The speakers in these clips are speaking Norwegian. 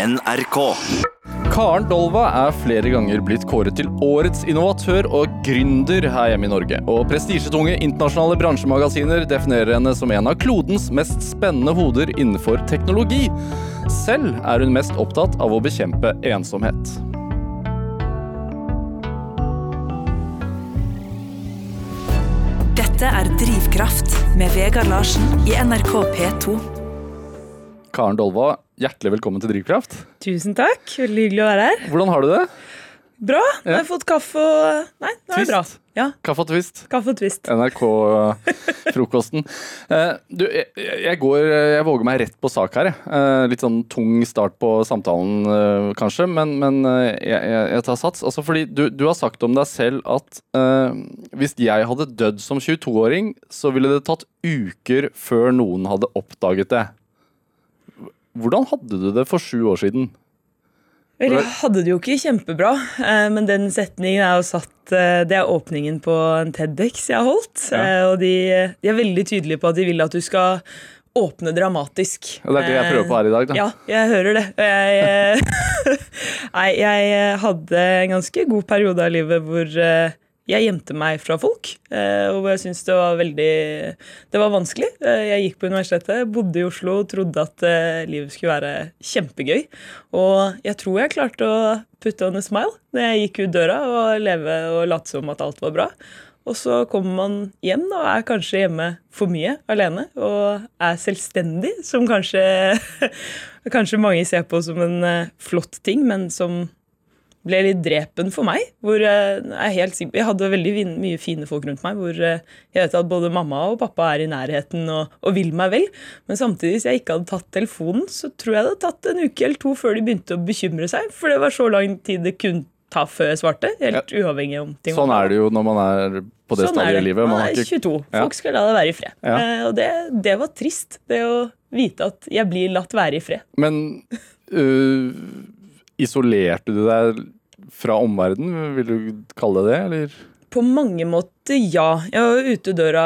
NRK. Karen Dolva er flere ganger blitt kåret til årets innovatør og gründer her hjemme i Norge. Og prestisjetunge internasjonale bransjemagasiner definerer henne som en av klodens mest spennende hoder innenfor teknologi. Selv er hun mest opptatt av å bekjempe ensomhet. Dette er Drivkraft med Vegard Larsen i NRK P2. Karen Dolva, hjertelig velkommen til Drivkraft. Tusen takk. Veldig hyggelig å være her. Hvordan har du det? Bra. Nå har jeg fått kaffe og Nei, nå er det bra. Ja, Kaffe og twist. Kaffe og twist. NRK-frokosten. Eh, du, jeg, går Jeg våger meg rett på sak her, jeg. Eh, litt sånn tung start på samtalen, eh, kanskje, men, men jeg, jeg, jeg tar sats. Altså fordi du, du har sagt om deg selv at uh, hvis jeg hadde dødd som 22-åring, så ville det tatt uker før noen hadde oppdaget det. Hvordan hadde du det for sju år siden? Vel, jeg hadde det jo ikke kjempebra, eh, men den setningen er jo satt eh, Det er åpningen på en TEDX jeg har holdt. Ja. eh, Og de, de er veldig tydelige på at de vil at du skal åpne dramatisk. Og det er det jeg prøver på her i dag, da. Ja, jeg hører det. Jeg, nei, jeg hadde en ganske god periode av livet hvor jeg gjemte meg fra folk, eh, og jeg syntes det var veldig Det var vanskelig. Eh, Jeg gikk på universitetet, bodde i Oslo trodde at eh, livet skulle være kjempegøy. Og jeg tror jeg klarte å putte on a smile når jeg gikk ut døra og leve og late som at alt var bra. Og så kommer man hjem og er kanskje hjemme for mye alene og er selvstendig, som kanskje, kanskje mange ser på som en flott ting, men som ble litt drepen for meg. Hvor jeg, er helt jeg hadde veldig mye fine folk rundt meg, hvor eh, jeg vet at både mamma og pappa er i nærheten og, og vil meg vel. Men samtidig, hvis jeg ikke hadde tatt telefonen, så tror jeg det hadde tatt en uke eller to før de begynte å bekymre seg. For det var så lang tid det kunne ta før jeg svarte. Helt uavhengig om ting Sånn er det jo når man er på det Sånn stadiet i livet. Man Man er ikke 22. Ja. Folk skal la deg være i fred. Ja. Eh, og det, det var trist, det å vite at jeg blir latt være i fred. Men uh, isolerte du deg fra omverdenen, vil du kalle det det, eller? På mange måter, ja. Jeg var ute døra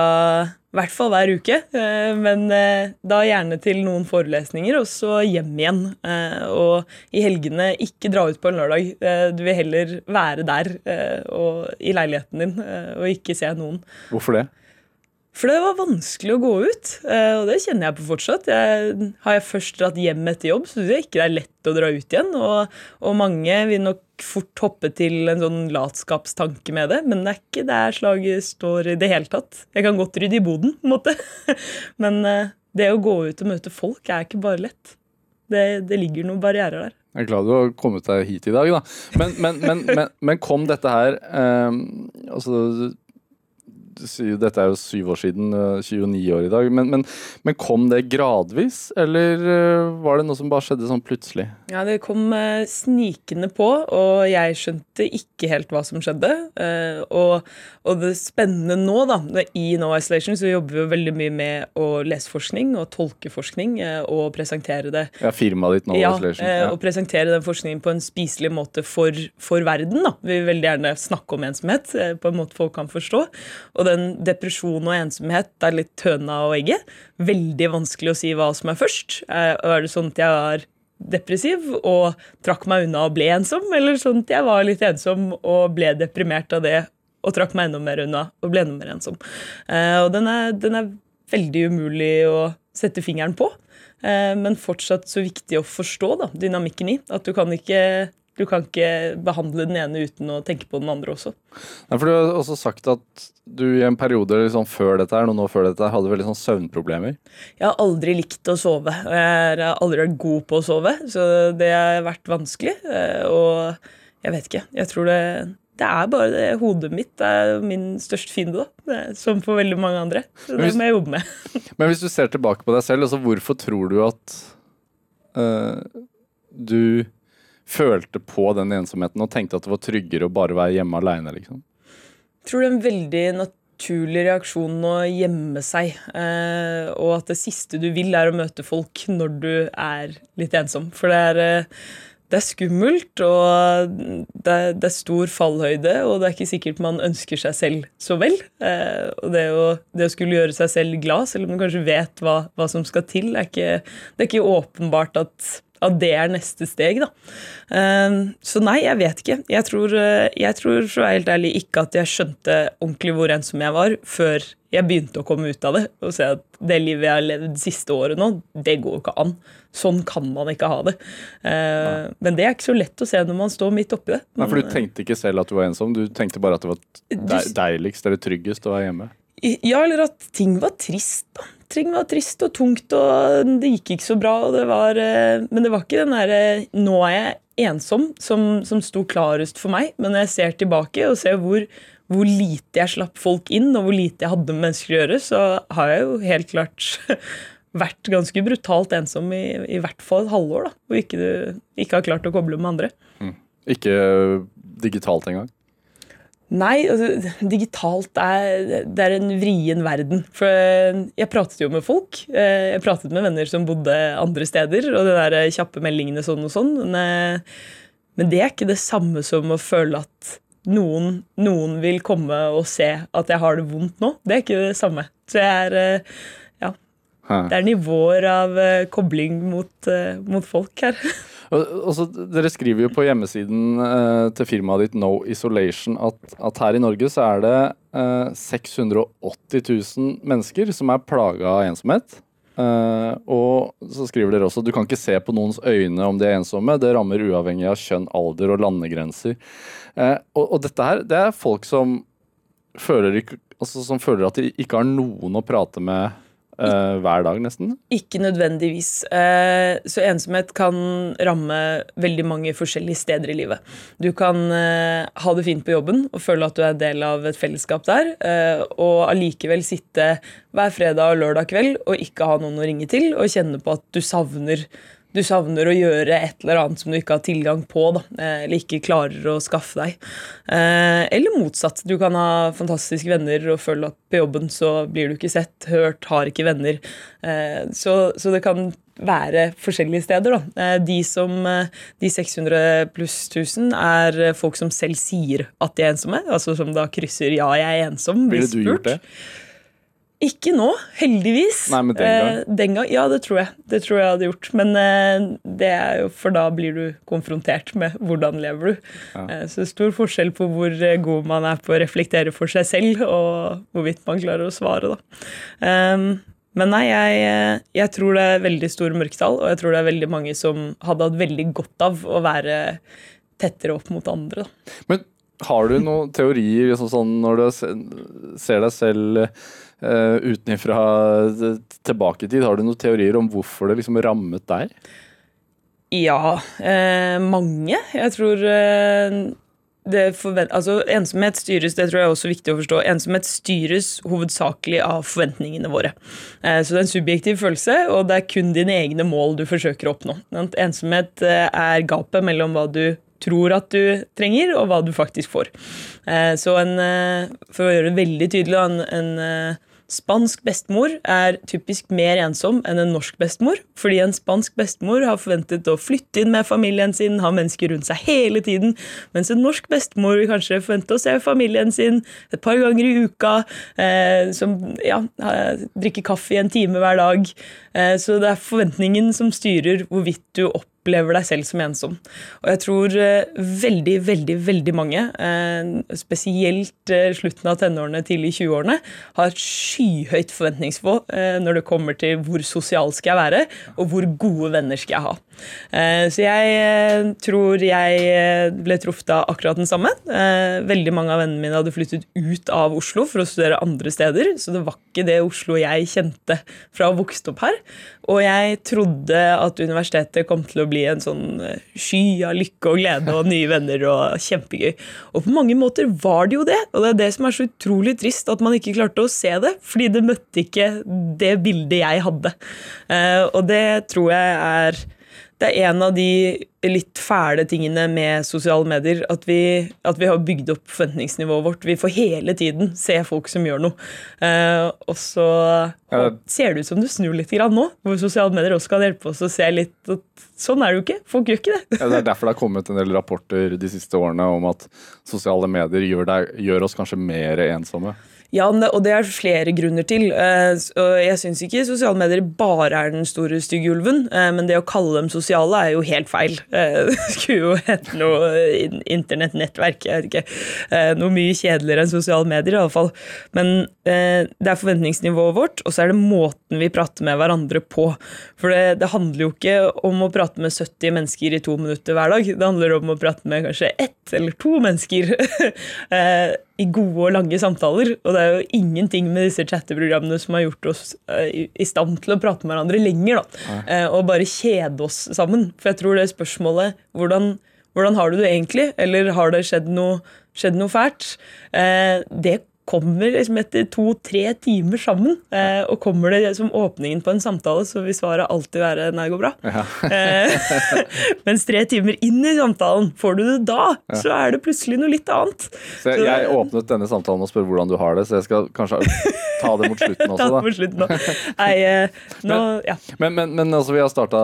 i hvert fall hver uke. eh, Men eh, da gjerne til noen forelesninger, og så hjem igjen. Eh, Og i helgene ikke dra ut på en lørdag. Du vil heller være der og, i leiligheten din og ikke se noen. Hvorfor det? For det var vanskelig å gå ut, eh, og det kjenner jeg på fortsatt. Jeg, har jeg først dratt hjem etter jobb, så syns jeg ikke det er lett å dra ut igjen. Og, og mange vil nok fort hoppe til en sånn latskapstanke med det, men det er ikke der slaget står i det hele tatt. Jeg kan godt rydde i boden, på en måte. Men eh, det å gå ut og møte folk er ikke bare lett. Det, det ligger noen barrierer der. Jeg er glad du har kommet deg hit i dag, da. Men, men, men, men, kom dette her eh, Altså, dette er jo syv år siden, øh, 29 år i dag. Men, men, men kom det gradvis, eller øh, var det noe som bare skjedde sånn plutselig? Ja, det kom eh, snikende på, og jeg skjønte ikke helt hva som skjedde. Eh, og, og det spennende nå, da, i No Isolation så jobber vi jo veldig mye med å lese forskning og tolke forskning eh, og presentere det. Ja, firmaet ditt No Ja, Isolation. eh, Ja. og presentere den forskningen på en spiselig måte for, for verden. da. Vi vil veldig gjerne snakke om ensomhet eh, på en måte folk kan forstå. Og den depresjon og ensomhet det er litt høna og egget. Veldig vanskelig å si hva som er først. Eh, er det sånn at jeg var depressiv og trakk meg unna og ble ensom, eller sånn at jeg var litt ensom og ble deprimert av det og trakk meg enda mer unna og ble enda mer ensom. Eh, og den er, den er veldig umulig å sette fingeren på. Eh, men fortsatt så viktig å forstå da, dynamikken i. At du kan ikke du kan ikke behandle den ene uten å tenke på den andre også. Nei, for Du har også sagt at du i en periode liksom før dette her, noen år før dette her, hadde veldig sånn søvnproblemer. Jeg har aldri likt å sove. og Jeg har aldri vært god på å sove, så det har vært vanskelig. Eh, Og jeg vet ikke. Jeg tror det, det er bare det hodet mitt det er min største fiende, da. Som for veldig mange andre. Så det hvis- må jeg jobbe med. Men hvis du ser tilbake på deg selv, altså hvorfor tror du at øh, du følte på den ensomheten og tenkte at det var tryggere å bare være hjemme aleine, liksom? Jeg tror det er en veldig naturlig reaksjon å gjemme seg. Eh, og at det siste du vil, er å møte folk når du er litt ensom. For det er, eh, det er skummelt, og det er, det er stor fallhøyde, og det er ikke sikkert man ønsker seg selv så vel. Eh, og det å, det å skulle gjøre seg selv glad, selv om du kanskje vet hva, hva som skal til, er ikke, det er ikke åpenbart at, at det er neste steg. da. Eh, så nei, jeg vet ikke. Jeg tror, eh, jeg tror for å være helt ærlig ikke at jeg skjønte ordentlig hvor ensom jeg var, før jeg begynte å komme ut av det og se at det livet jeg har levd det siste året nå, det går jo ikke an. Sånn kan man ikke ha det. Eh, men det er ikke så lett å se når man står midt oppi det. Nei, For du tenkte ikke selv at du var ensom, du tenkte bare at det var deiligst eller tryggest å være hjemme? Ja, eller at ting var trist. da. Ting var trist og tungt, og det gikk ikke så bra. Det var, eh, men det var ikke den derre 'nå er jeg ensom' som, som sto klarest for meg. Men når jeg ser tilbake og ser hvor, hvor lite jeg slapp folk inn, og hvor lite jeg hadde med mennesker å gjøre, så har jeg jo helt klart vært ganske brutalt ensom i, i hvert fall et halvår. da, Hvor ikke ikke har klart å koble med andre. Ikke digitalt engang? Nei, altså, digitalt er, det er en vrien verden. For eh, jeg pratet jo med folk. Eh, Jeg pratet med venner som bodde andre steder, og de der kjappe meldingene sånn og sånn. Men, eh, men det er ikke det samme som å føle at noen, noen vil komme og se at jeg har det vondt nå. Det er ikke det samme. Så jeg er eh, Ja. Det er nivåer av eh, kobling mot, eh, mot folk her. Og, så, dere skriver jo på hjemmesiden eh, til firmaet ditt No Isolation at, at her i Norge så er det eh, 680 000 mennesker som er plaga av ensomhet. Eh, og så skriver dere også du kan ikke se på noens øyne om de er ensomme. Det rammer uavhengig av kjønn, alder og landegrenser. Eh, og, og dette her, det er folk som føler, altså, som føler at de ikke har noen å prate med eh, hver dag, nesten. Ikke nødvendigvis. Uh, Så ensomhet kan ramme veldig mange forskjellige steder i livet. Du kan uh, ha det fint på jobben og føle at du er en del av et fellesskap der, og allikevel sitte hver fredag og lørdag kveld og ikke ha noen å ringe til, og kjenne på at du savner du savner å gjøre et eller annet som du ikke har tilgang på, da, eh, eller ikke klarer å skaffe deg. Eh, Eller motsatt. Du kan ha fantastiske venner og føle at på jobben så blir du ikke sett, hørt, har ikke venner. Eh, Så, så det kan være forskjellige steder. Da. Eh, De, som, eh, de 600 pluss 1000 er eh, folk som selv sier at de er ensomme. Altså som da krysser 'ja, jeg er ensom'. blir Ville du gjort det? Ikke nå, heldigvis. Nei, men den gang? Eh, den gang? Ja, det tror jeg. Det tror jeg hadde gjort. Men eh, det er jo for da blir du konfrontert med hvordan lever du. Eh, så stor forskjell på hvor eh, god man er på å reflektere for seg selv, og hvorvidt man klarer å svare, da. Ehm, men nei, jeg, eh, jeg tror det er veldig store mørketall, og jeg tror det er veldig mange som hadde hatt veldig godt av å være tettere opp mot andre. Da. Men har du noen teorier liksom sånn når du ser deg selv uh, utenfra eh, tilbake i tid, har du noen teorier om hvorfor det liksom rammet deg? Ja, eh, mange. Jeg tror eh, altså, Ensomhet styres det tror jeg er også viktig å forstå, ensomhet styres hovedsakelig av forventningene våre. Eh, så det er en subjektiv følelse, og det er kun dine egne mål du forsøker å oppnå. Ensomhet eh, er gapet mellom hva du tror at du trenger, og hva du faktisk får. Eh, så en, for å gjøre det veldig tydelig, en, en Spansk bestemor er typisk mer ensom enn en norsk bestemor, fordi en spansk bestemor har forventet å flytte inn med familien sin, ha mennesker rundt seg hele tiden, mens en norsk bestemor vil kanskje forvente å se familien sin et par ganger i uka, eh, som ja, drikker drikke kaffe i en time hver dag. Eh, så det er forventningen som styrer hvorvidt du opplever deg selv som ensom. Og jeg tror eh, veldig, veldig, veldig mange, eh, spesielt eh, slutten av tenårene, tidlig i 20-årene, har et skyhøyt forventningsnivå når det kommer til hvor sosial skal jeg være, og hvor gode venner skal jeg ha. Eh, så jeg eh, tror jeg eh, ble truffet av akkurat den samme. Veldig mange av vennene mine hadde flyttet ut av Oslo for å studere andre steder, så det var ikke det Oslo jeg kjente fra å vokse opp her. Og jeg trodde at universitetet kom til å bli en sånn sky av lykke og glede og nye venner og kjempegøy. Og på mange måter var det jo det, og det er det som er så utrolig trist at man ikke klarte å se det, fordi det møtte ikke det bildet jeg hadde. Og det tror jeg er det er en av de litt fæle tingene med sosiale medier. At vi, at vi har bygd opp forventningsnivået vårt. Vi får hele tiden se folk som gjør noe. Eh, og så Ja. ser det ut som du snur litt grann nå, hvor sosiale medier også kan hjelpe oss å se litt at sånn er det jo ikke. Folk gjør ikke det. Ja, det er derfor det har kommet en del rapporter de siste årene om at sosiale medier gjør, deg, gjør oss kanskje mer ensomme. Ja, og det er flere grunner til. Eh, jeg syns ikke sosiale medier bare er den store stygge ulven, eh, men det å kalle dem sosiale er jo helt feil. Eh, Det skulle jo hete noe internettnettverk, jeg vet ikke. Noe mye kjedeligere enn sosiale medier, iallfall. Men eh, det er forventningsnivået vårt, og så er det måten vi prater med hverandre på. For det, det handler jo ikke om å prate med 70 mennesker i to minutter hver dag. Det handler om å prate med kanskje ett eller to mennesker eh, i gode og lange samtaler. Og det er jo ingenting med disse chatteprogrammene som har gjort oss eh, i- stand til å prate med hverandre lenger. da. Eh, og bare kjede oss sammen. For jeg tror det spørsmålet hvordan, hvordan har du det egentlig, eller har det skjedd noe, skjedd noe fælt, eh, det kommer liksom etter to-tre timer sammen. Eh, og kommer det som åpningen på en samtale, så vil svaret alltid være 'nei, det går bra'. Eh, mens tre timer inn i samtalen, får du det da, så er det plutselig noe litt annet. Så jeg, jeg åpnet denne samtalen med å spørre hvordan du har det, så jeg skal kanskje ta det mot slutten Ta også. det da. på slutten nå. Nei, eh, nå, ja. Men, men, men altså, vi har starta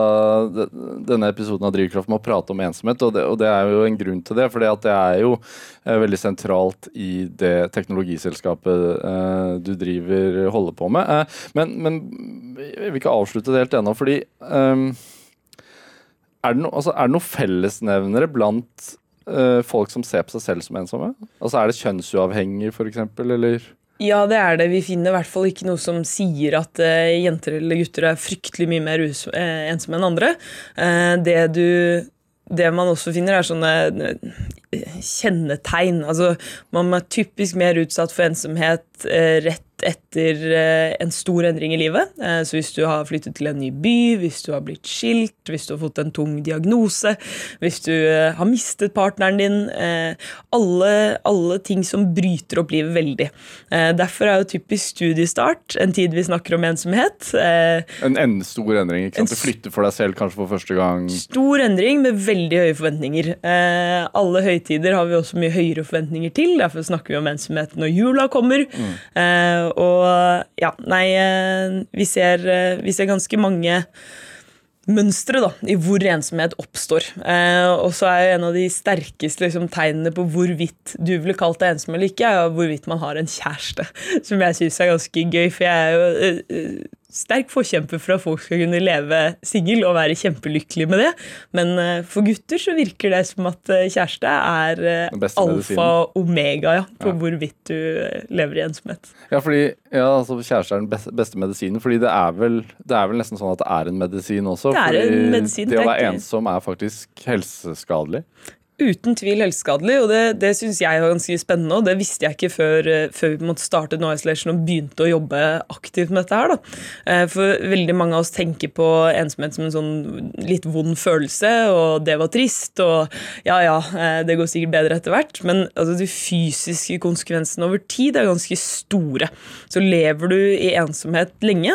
denne episoden av Drivkraft med å prate om ensomhet, og det, og det er jo en grunn til det. For det er jo eh, veldig sentralt i det teknologiselskapet eh, du driver holder på med. Eh, men, men jeg vil ikke avslutte det helt ennå, fordi ehm, er, det no, altså, er det noen fellesnevnere blant eh, folk som ser på seg selv som ensomme? Altså Er det kjønnsuavhengig, f.eks., eller? Ja, det er det. Vi finner i hvert fall ikke noe som sier at uh, jenter eller gutter er fryktelig mye mer us eh, ensomme enn andre. Uh, det, du, det man også finner, er sånne kjennetegn. Altså, man er typisk mer utsatt for ensomhet eh, rett etter eh, en stor endring i livet. Eh, så hvis du har flyttet til en ny by, hvis du har blitt skilt, hvis du har fått en tung diagnose, hvis du eh, har mistet partneren din eh, alle, alle ting som bryter opp livet veldig. Eh, derfor er jo typisk studiestart en tid vi snakker om ensomhet. En en stor endring. ikke sant? En Du flytter for deg selv kanskje for første gang. Stor endring med veldig høye forventninger. Alle høytider har vi også mye høyere forventninger til. Derfor snakker vi om ensomhet når jula kommer. Eh, og ja, nei eh, vi, ser, eh, vi ser ganske mange mønstre da, i hvor ensomhet oppstår. Eh, og så er jo en av de sterkeste liksom, tegnene på hvorvidt du ville kalt deg ensom eller ikke, er jo hvorvidt man har en kjæreste. Som jeg syns er ganske gøy, for jeg er jo eh, eh, sterk forkjemper for at folk skal kunne leve singel og være kjempelykkelig med det. Men eh, for gutter så virker det som at eh, kjæreste er eh, alfa og omega ja, på Ja. hvorvidt du lever i ensomhet. Ja, fordi ja, altså, kjæreste er den beste, beste medisinen. Fordi det er, vel, det er vel nesten sånn at det er en medisin også. Det er en medisin, det å være ensom er faktisk helseskadelig. Uten tvil helseskadelig, og det, det syns jeg var ganske spennende. Og det visste jeg ikke før, eh, før vi måtte starte No Isolation og begynte å jobbe aktivt med dette her. Da. Eh, For veldig mange av oss tenker på ensomhet som en sånn litt vond følelse, og det var trist, og ja ja, eh, det går sikkert bedre etter hvert. Men altså, de fysiske konsekvensene over tid er ganske store. Så lever du i ensomhet lenge,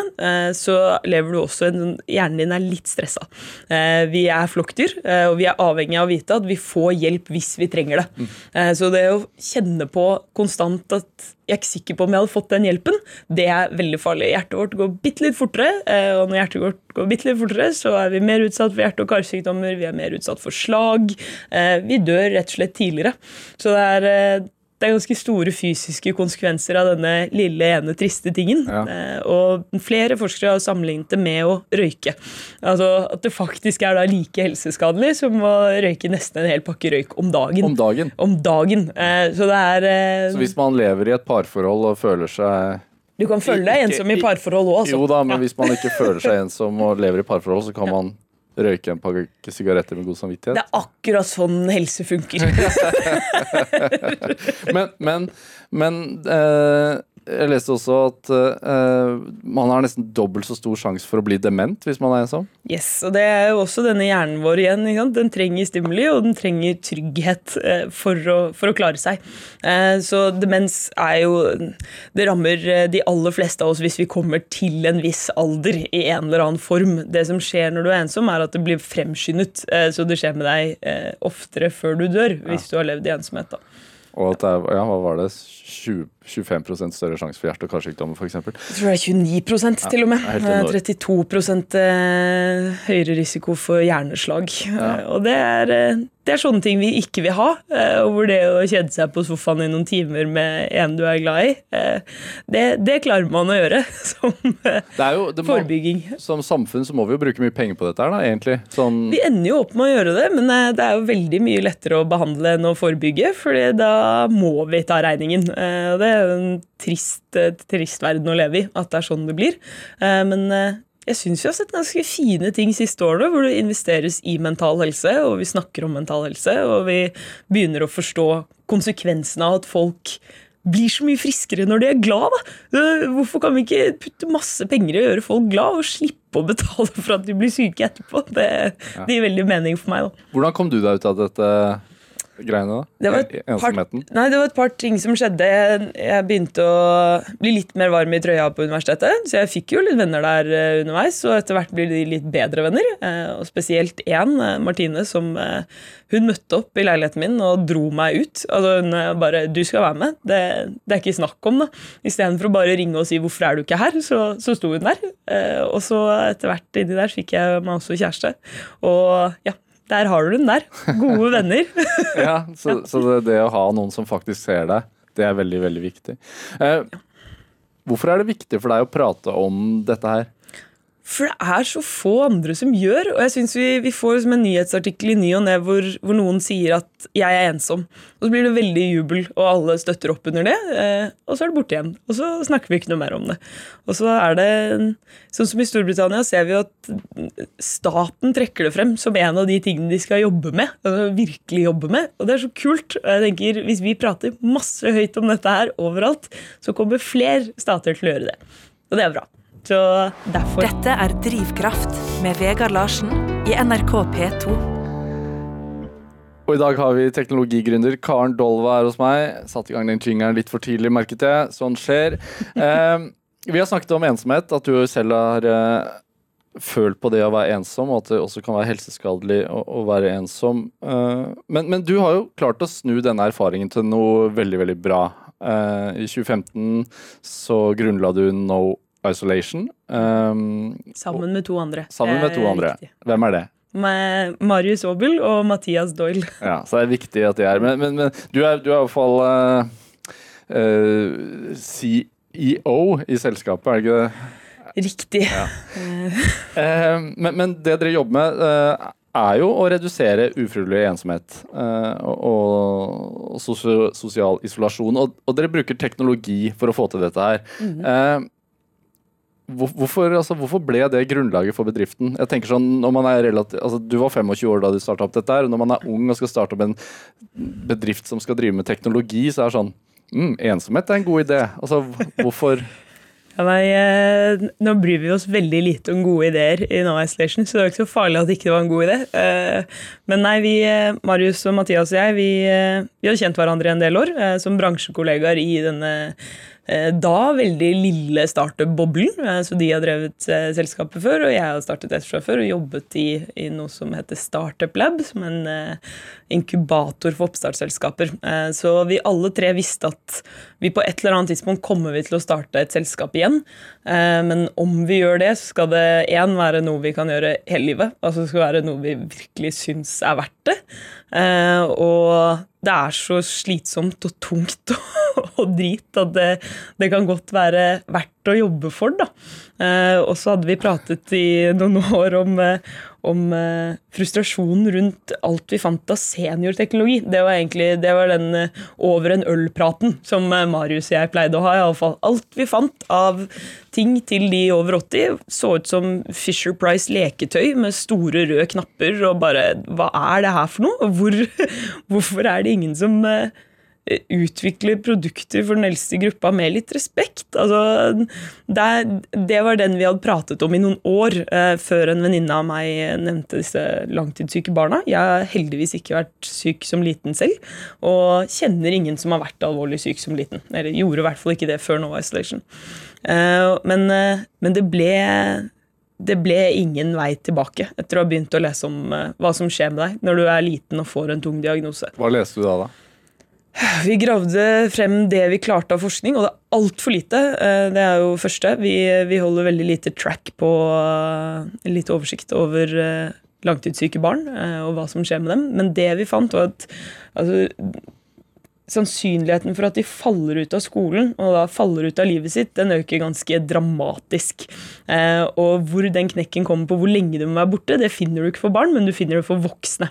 så lever du også en, Hjernen din er litt stressa. Vi er flokkdyr, og vi er avhengig av å vite at vi får hjelp hvis vi trenger det. Mm. Så det å kjenne på konstant at jeg er ikke sikker på om jeg hadde fått den hjelpen, det er veldig farlig. Hjertet vårt går bitte litt fortere, eh, og når hjertet vårt går bitte litt fortere, så er vi mer utsatt for hjerte- og karsykdommer, vi er mer utsatt for slag. eh, Vi dør rett og slett tidligere. Så det er det er ganske store fysiske konsekvenser av denne lille ene triste tingen. Ja. Eh, og flere forskere har sammenlignet det med å røyke. Altså At det faktisk er da like helseskadelig som å røyke nesten en hel pakke røyk om dagen. Om dagen. Om dagen. Eh, så det er eh, Så hvis man lever i et parforhold og føler seg Du kan føle deg ensom i parforhold òg, altså. Jo da, men hvis man ikke føler seg ensom og lever i parforhold, så kan man røyke en pakke sigaretter med god samvittighet. Det er akkurat sånn helse funker. Men, men, men eh, jeg leste også at uh, man har nesten dobbelt så stor sjanse for å bli dement hvis man er ensom. Yes, og Det er jo også denne hjernen vår igjen. Den trenger stimuli, og den trenger trygghet uh, for, å, for å klare seg. Uh, så demens er jo Det rammer de aller fleste av oss hvis vi kommer til en viss alder i en eller annen form. Det som skjer når du er ensom, er at det blir fremskyndet. Så det skjer med deg oftere før du dør, hvis du har levd i ensomhet. da. Og at det er, ja, hva var det, 20, 25 større sjanse for hjerte- og karsykdommer, f.eks. Jeg tror det er 29 til og med. det er 32 eh, høyere risiko for hjerneslag. Ja. Og det er, eh, det er sånne ting vi ikke vil ha. eh, Og hvor det å kjede seg på sofaen i noen timer med en du er glad i, eh, det, det klarer man å gjøre som eh, Det jo, det må, forebygging. som samfunn så må vi jo bruke mye penger på dette her, da, egentlig. Sånn, Vi ender jo opp med å gjøre det, men eh, det er jo veldig mye lettere å behandle enn å forebygge, for da må vi ta regningen. Eh, Og det en trist, eh, trist verden å leve i, at det er sånn det blir. Eh, Men eh, jeg syns vi har sett ganske fine ting siste årene, hvor det investeres i mental helse, og vi snakker om mental helse, og vi begynner å forstå konsekvensene av at folk blir så mye friskere når de er glad. Da. Eh, Hvorfor kan vi ikke putte masse penger i å gjøre folk glad, og slippe å betale for at de blir syke etterpå? Det, det gir veldig mening for meg. da. hvordan kom du deg ut av dette greiene, da? Det var, par, nei, det var et par ting som skjedde. Jeg, jeg begynte å bli litt mer varm i trøya på universitetet, så jeg fikk jo litt venner der eh, underveis, og etter hvert blir de litt bedre venner. Eh, og spesielt én, eh, Martine, som hun møtte opp i leiligheten min og dro meg ut. Altså Hun bare 'Du skal være med'. Det, det er ikke snakk om, da. Istedenfor å bare ringe og si 'Hvorfor er du ikke her?' så, så sto hun der. Og så etter hvert inni der fikk jeg meg også kjæreste. Og ja, der har du den der. Gode venner. Ja, så, så det, det å ha noen som faktisk ser deg, det er veldig, veldig viktig. Eh, hvorfor er det viktig for deg å prate om dette her? For det er så få andre som gjør. Og jeg synes vi, vi får liksom en nyhetsartikkel i ny og ne hvor, hvor noen sier at 'jeg er ensom'. Og så blir det veldig jubel, og alle støtter opp under det. Eh, og så er det borte igjen. Og så snakker vi ikke noe mer om det. Og så er det Sånn som i Storbritannia ser vi jo at staten trekker det frem som en av de tingene de skal jobbe med. Altså virkelig jobbe med. Og det er så kult. Og jeg tenker, Hvis vi prater masse høyt om dette her overalt, så kommer flere stater til å gjøre det. Og det er bra. Så derfor Dette er Drivkraft med Vegard Larsen i NRK P2. Og i dag har vi teknologigründer Karen Dolva her hos meg. Satt i gang den jingeren litt for tidlig, merket jeg. Sånn skjer. Eh, vi har snakket om ensomhet, at du selv har eh, følt på det å være ensom, og at det også kan være helseskadelig å, å være ensom. Eh, men, men du har jo klart å snu denne erfaringen til noe veldig, veldig bra. Eh, I 2015 så grunnla du No Isolation. Um, Sammen med to andre. sammen med to andre. riktig. Hvem er det? Med Marius Aabel og Mathias Doyle. Ja, så det er viktig at de er Men, men, men du er du er i hvert fall uh, uh, CEO i selskapet, er det ikke det? Riktig. Eh, men, men det dere jobber med, eh, er jo å redusere ufrivillig ensomhet eh, og, og sosial isolasjon. Og, og dere bruker teknologi for å få til dette her. Eh, hvor- Hvorfor, altså, hvorfor ble det grunnlaget for bedriften? Jeg tenker sånn, når man er relativt, altså, Du var 25 år da du starta opp dette, her, når man er ung og skal starte opp en bedrift som skal drive med teknologi, så er det sånn mm, Ensomhet er en god idé. Altså, hvorfor Ja, nei, eh, nå bryr vi oss veldig lite om gode ideer i No Isolation, så det var ikke så farlig at det ikke var en god idé. Eh, Men nei, vi, eh, Marius og Mathias og jeg, vi, vi har kjent hverandre en del år som bransjekollegaer i denne da veldig lille startup-boblen. Eh, Så de har drevet eh, selskapet før, og jeg har startet et fra før og jobbet i, i noe som heter Startup Lab, som en eh, inkubator for oppstartsselskaper. Eh, Så vi alle tre visste at vi på et eller annet tidspunkt kommer vi til å starte et selskap igjen. Eh, Men om vi gjør det, så skal det én være noe vi kan gjøre hele livet. Altså det skal være noe vi virkelig syns er verdt det. Eh, Og det er så slitsomt og tungt og, og drit at det, det kan godt være verdt å jobbe for, da. Eh, Og så hadde vi pratet i noen år om, eh, om eh, frustrasjonen rundt alt vi fant av seniorteknologi. Det var egentlig det var den eh, over en øl-praten som eh, Marius og jeg pleide å ha. i alle fall. Alt vi fant av ting til de over 80 så ut som Fisher Price leketøy med store røde knapper og bare Hva er det her for noe? Hvor, hvorfor er det ingen som eh, utvikler produkter for den eldste gruppa med litt respekt. Altså, det, det var den vi hadde pratet om i noen år eh, før en venninne av meg nevnte disse langtidssyke barna. Jeg har heldigvis ikke vært syk som liten selv, og kjenner ingen som har vært alvorlig syk som liten. Eller gjorde i hvert fall ikke det før Nova Isolation. Eh, men, eh, men det ble det ble ingen vei tilbake etter å ha begynt å lese om eh, hva som skjer med deg når du er liten og får en tung diagnose. Hva leste du da, da? Vi gravde frem det vi klarte av forskning, og det er altfor lite. Eh, Det er jo første. Vi, vi holder veldig lite track på eh, Lite oversikt over eh, langtidssyke barn og hva som skjer med dem. Men det vi fant, var at altså, sannsynligheten for at de faller ut av skolen og da faller ut av livet sitt, den øker ganske dramatisk. Eh, og hvor den knekken kommer på hvor lenge du må være borte, det finner du ikke for barn, men du finner det for voksne.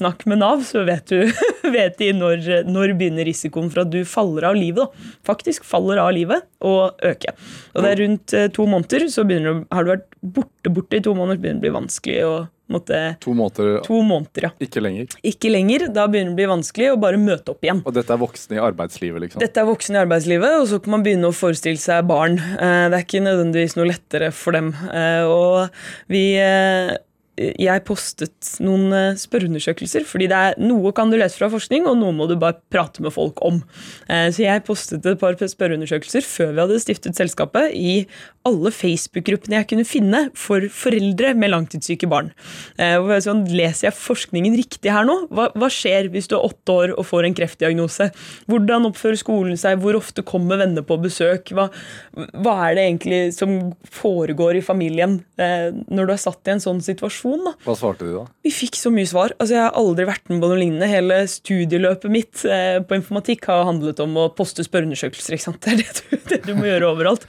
Snakk med Nav, så vet, du, vet de når, når begynner risikoen for at du faller av livet. Da. Faktisk faller av livet og øker. Og det er rundt eh, to måneder, så du, har du vært borte borte i to måneder, så begynner det å bli vanskelig å måtte To måneder, To måneder, ja. ikke lenger. Ikke lenger. Da begynner det å bli vanskelig å bare møte opp igjen. Og dette er voksne i arbeidslivet, liksom. Dette er voksne i arbeidslivet, og så kan man begynne å forestille seg barn. Eh, Det er ikke nødvendigvis noe lettere for dem. Eh, Og vi eh, jeg postet noen eh, spørreundersøkelser, fordi det er noe kan du lese fra forskning, og noe må du bare prate med folk om. Eh, Så jeg postet et par spørreundersøkelser før vi hadde stiftet selskapet, i alle Facebook-gruppene jeg kunne finne for foreldre med langtidssyke barn. Eh, Sånn, leser jeg forskningen riktig her nå? Hva, skjer hvis du er åtte år og får en kreftdiagnose? Hvordan oppfører skolen seg? Hvor ofte kommer venner på besøk? Hva, er det egentlig som foregår i familien når du er satt i en sånn situasjon? Da? Hva svarte du da? Vi fikk så mye svar. Altså, jeg har aldri vært med på noe lignende. Hele studieløpet mitt eh, på informatikk har handlet om å poste spørreundersøkelser. Det er det du, det du må gjøre overalt.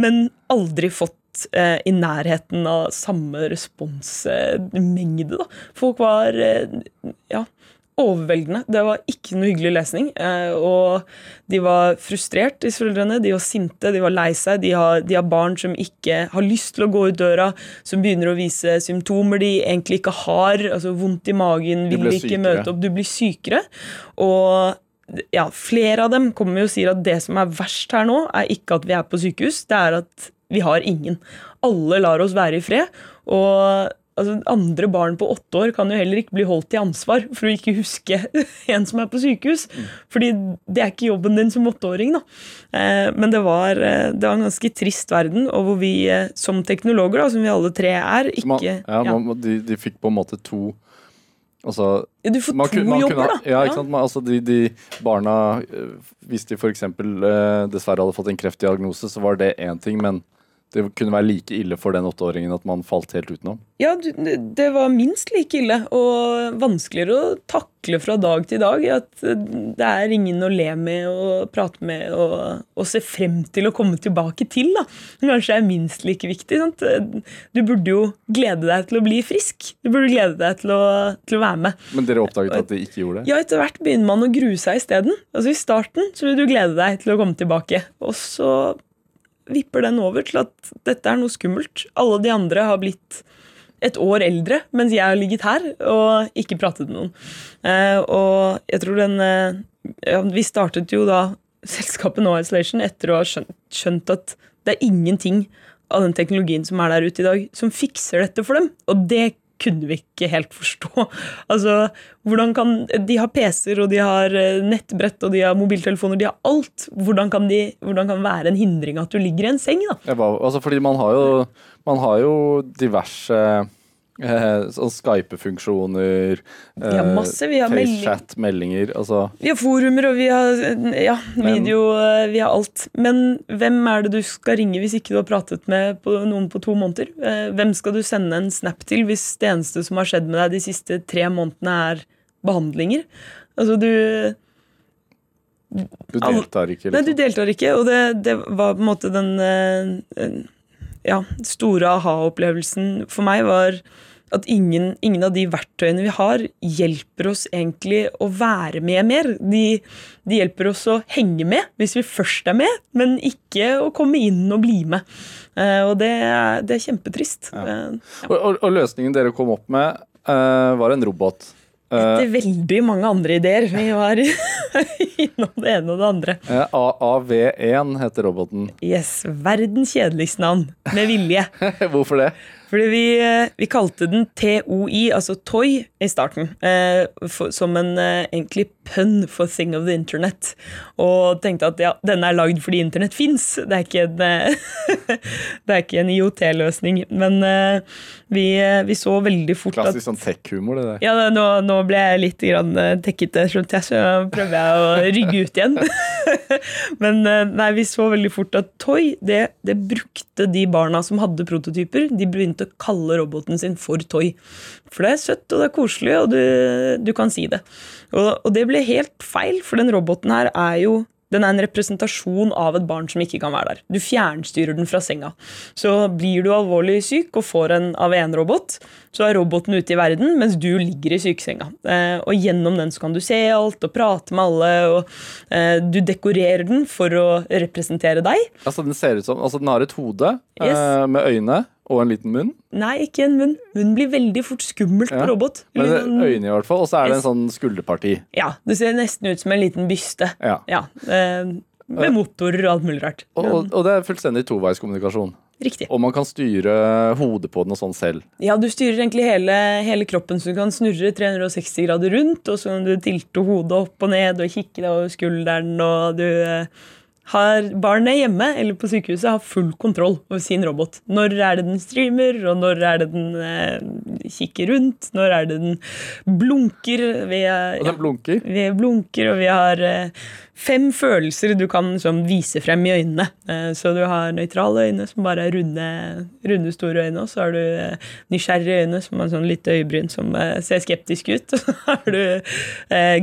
Men aldri fått eh, i nærheten av samme responsmengde. Eh, Folk var eh, ja, overveldende. Det var ikke noe hyggelig lesning. Eh, og de var frustrert, disse foreldrene. De var sinte, de var lei seg. De har, de har barn som ikke har lyst til å gå ut døra, som begynner å vise symptomer de egentlig ikke har. altså Vondt i magen, vil ikke sykere. møte opp. Du blir sykere. Og ja, flere av dem kommer jo og sier at det som er verst her nå, er ikke at vi er på sykehus, det er at vi har ingen. Alle lar oss være i fred. Og altså, andre barn på åtte år kan jo heller ikke bli holdt til ansvar for å ikke huske en som er på sykehus. Fordi det er ikke jobben din som åtteåring. da. Eh, men det var, eh, det var en ganske trist verden, og hvor vi eh, som teknologer, da, som vi alle tre er, ikke... man, ja, ja. Man, de, de fikk på en måte to Altså Du får man to kunne- man jobber, kunne, da. Ja, ikke sant? Man, altså de, de barna Hvis de f.eks. Eh, dessverre hadde fått en kreftdiagnose, så var det én ting, men det kunne være like ille for den åtteåringen at man falt helt utenom. Ja, det var minst like ille, og vanskeligere å takle fra dag til dag. At det er ingen å le med og prate med og, og se frem til å komme tilbake til. da. Som Kanskje er minst like viktig. Sant? Du burde jo glede deg til å bli frisk. Du burde glede deg til å, til å være med. Men dere oppdaget at de ikke gjorde det? Ja, etter hvert begynner man å grue seg isteden. Altså, I starten så vil du glede deg til å komme tilbake. Og så vipper den over til at dette er noe skummelt. Alle de andre har blitt et år eldre, mens jeg har ligget her og ikke pratet med noen. Eh, og jeg tror den eh, ja, Vi startet jo da selskapet No Isolation etter å ha skjønt, skjønt at det er ingenting av den teknologien som er der ute i dag, som fikser dette for dem. Og det kunne vi ikke helt forstå. Altså, hvordan kan, De har PC-er, og de har eh, nettbrett, og de har mobiltelefoner, de har alt. Hvordan kan, de, hvordan kan være en hindring at du ligger i en seng? da? Var, altså fordi man har jo, man har jo diverse eh, sånn Skype-funksjoner. Vi har masse, vi har FaceChat, meldinger. Altså, Vi har forumer, og vi har ja, Men- video, eh, vi har alt. Men hvem er det du skal ringe hvis ikke du har pratet med på, noen på to måneder? Eh, Hvem skal du sende en snap til hvis det eneste som har skjedd med deg de siste tre månedene, er behandlinger? Altså, du du deltar ikke. Nei, du Liksom. deltar ikke, og det, det var på en måte den eh, ja, store aha-opplevelsen for meg var at ingen, ingen av de verktøyene vi har, hjelper oss egentlig å være med mer. De, de hjelper oss å henge med hvis vi først er med, men ikke å komme inn og bli med. Eh, og det, det er kjempetrist. Eh, Og, og, og løsningen dere kom opp med, eh, var en robot. Eh, etter veldig mange andre ideer. Vi var innom det ene og det andre. eh, AAV1 heter roboten. Yes, Verdens kjedeligste navn, med vilje. Hvorfor det? Fordi vi, eh, vi kalte den TOI, altså Toy, i starten. Eh, som en eh, egentlig pønn for Thing of the Internet. Og tenkte at ja, denne er lagd fordi internett fins. Det er ikke en, eh, det er ikke en IOT-løsning. Men uh, vi, eh, vi så veldig fort at Klassisk sånn tech-humor, det der. ja, det- nå, nå ble jeg litt grann tekkete, skjønte jeg, så prøver jeg å rygge ut igjen. Men uh, nei, vi så veldig fort at Toy, det, det brukte de barna som hadde prototyper, de begynte å kalle roboten sin for Toy. For det er søtt, og det er koselig, og du, du kan si det. Og, og det ble helt feil, for den roboten her er jo den er en representasjon av et barn som ikke kan være der. Du fjernstyrer den fra senga. Så blir du alvorlig syk og får en av en robot så er roboten ute i verden mens du ligger i sykesenga. Eh, og gjennom den så kan du se alt og prate med alle, og eh, du dekorerer den for å representere deg. Altså, den ser ut som Altså, den har et hode Yes. eh, med øyne og en liten munn. Nei, ikke en munn. Munnen blir veldig fort skummelt Ja. på robot. Men det Litt er sånn- øyne, i hvert fall. Og så er det en sånn skulderparti. Ja, det ser nesten ut som en liten byste. Ja. Ja, eh, med motorer og alt mulig rart. Og, og, og det er fullstendig toveiskommunikasjon. Riktig. Og man kan styre hodet på den og sånn selv. Ja, du styrer egentlig hele, hele kroppen, så du kan snurre 360 grader rundt, og så kan du tilte hodet opp og ned og kikke deg over skulderen, og du eh, har barnet hjemme eller på sykehuset har full kontroll over sin robot. Når er det den streamer, og når er det den eh, kikker rundt, når er det den blunker. Vi, er- Og den blunker. vi blunker, og vi har eh, fem følelser du kan liksom, vise frem i øynene. Eh, så du har nøytrale øyne, som bare er runde, runde store øyne. Og så har du eh, nysgjerrige øyne, som har sånn lite øyebryn som eh, ser skeptisk ut. Og så har du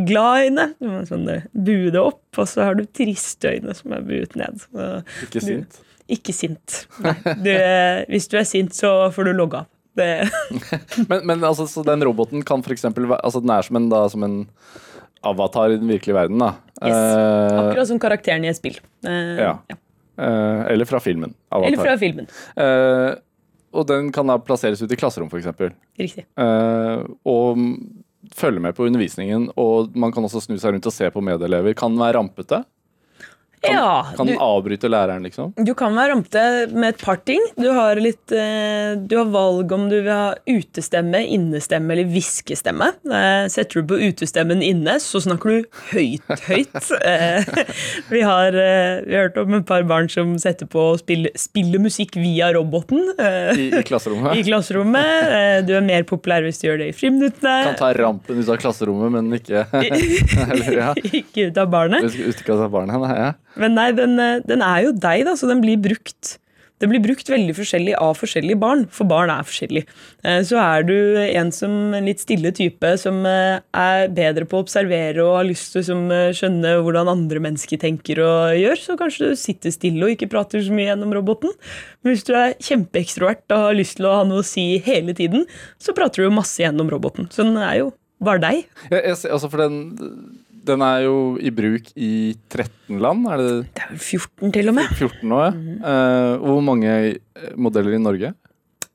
glade øyne, som er sånn buede opp. Og så har du triste øyne, som er buet ned. Så, Ikke du- sint. Ikke sint. Du, hvis du er sint, så får du logge av. Men, men altså, så den roboten kan for eksempel Altså, den er som en, da, som en avatar i den virkelige verden, da. Yes. Eh, akkurat som karakteren i et spill. Eh, Ja. eh, eller fra filmen. Avatar. Eller fra filmen. Eh, og den kan da plasseres ut i klasserom, f.eks. Riktig. Uh, og følge med på undervisningen. Og man kan også snu seg rundt og se på medelever. Kan den være rampete? Kan, ja, kan du, den avbryte læreren, liksom? Du kan være rampete med et par ting. Du har, litt, eh, du har valg om du vil ha utestemme, innestemme eller hviskestemme. Eh, setter du på utestemmen inne, så snakker du høyt, høyt. Eh, vi, har, vi har hørt om et par barn som setter på og spiller, spiller musikk via roboten I, i klasserommet? i klasserommet. Du er mer populær hvis du gjør det i friminuttene. Kan ta rampen ut av klasserommet, men ikke Eller, ja. Ikke ut av barnet. Ut av barnet, nei, ja. Men nei, den, eh, den er jo deg, da, så den blir brukt. Den blir brukt veldig forskjellig av forskjellige barn, for barn er forskjellige. Eh, Så er du en som en litt stille type som eh, er bedre på å observere og har lyst til å skjønne hvordan andre mennesker tenker og gjør, så kanskje du sitter stille og ikke prater så mye gjennom roboten. Men hvis du er kjempeekstrovert og har lyst til å ha noe å si hele tiden, så prater du jo masse gjennom roboten. Så den er jo bare deg. Ja, jeg, altså for den, den er jo i bruk i 13 land. Er det Det er vel 14 til og med. 14 nå? Ja. Eh, hvor mange eh, modeller i Norge?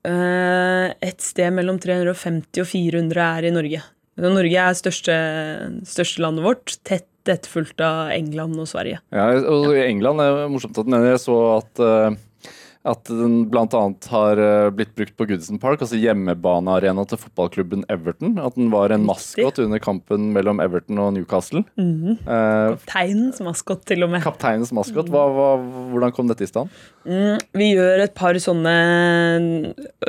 Uh, et sted mellom 350 og 400 er i Norge. Norge er største, største landet vårt, tett etterfulgt av England og Sverige. Ja, og I England er morsomt at den nevner. Jeg så at, eh, at den bl.a. har eh, blitt brukt på Goodison Park, altså hjemmebanearena til fotballklubben Everton. At den var en maskot under kampen mellom Everton og Newcastle. Mhm. Eh, Kapteinens maskot, til og med. kapteinens maskot, hva, hva, hvordan kom dette i stand? Mm, vi gjør et par sånne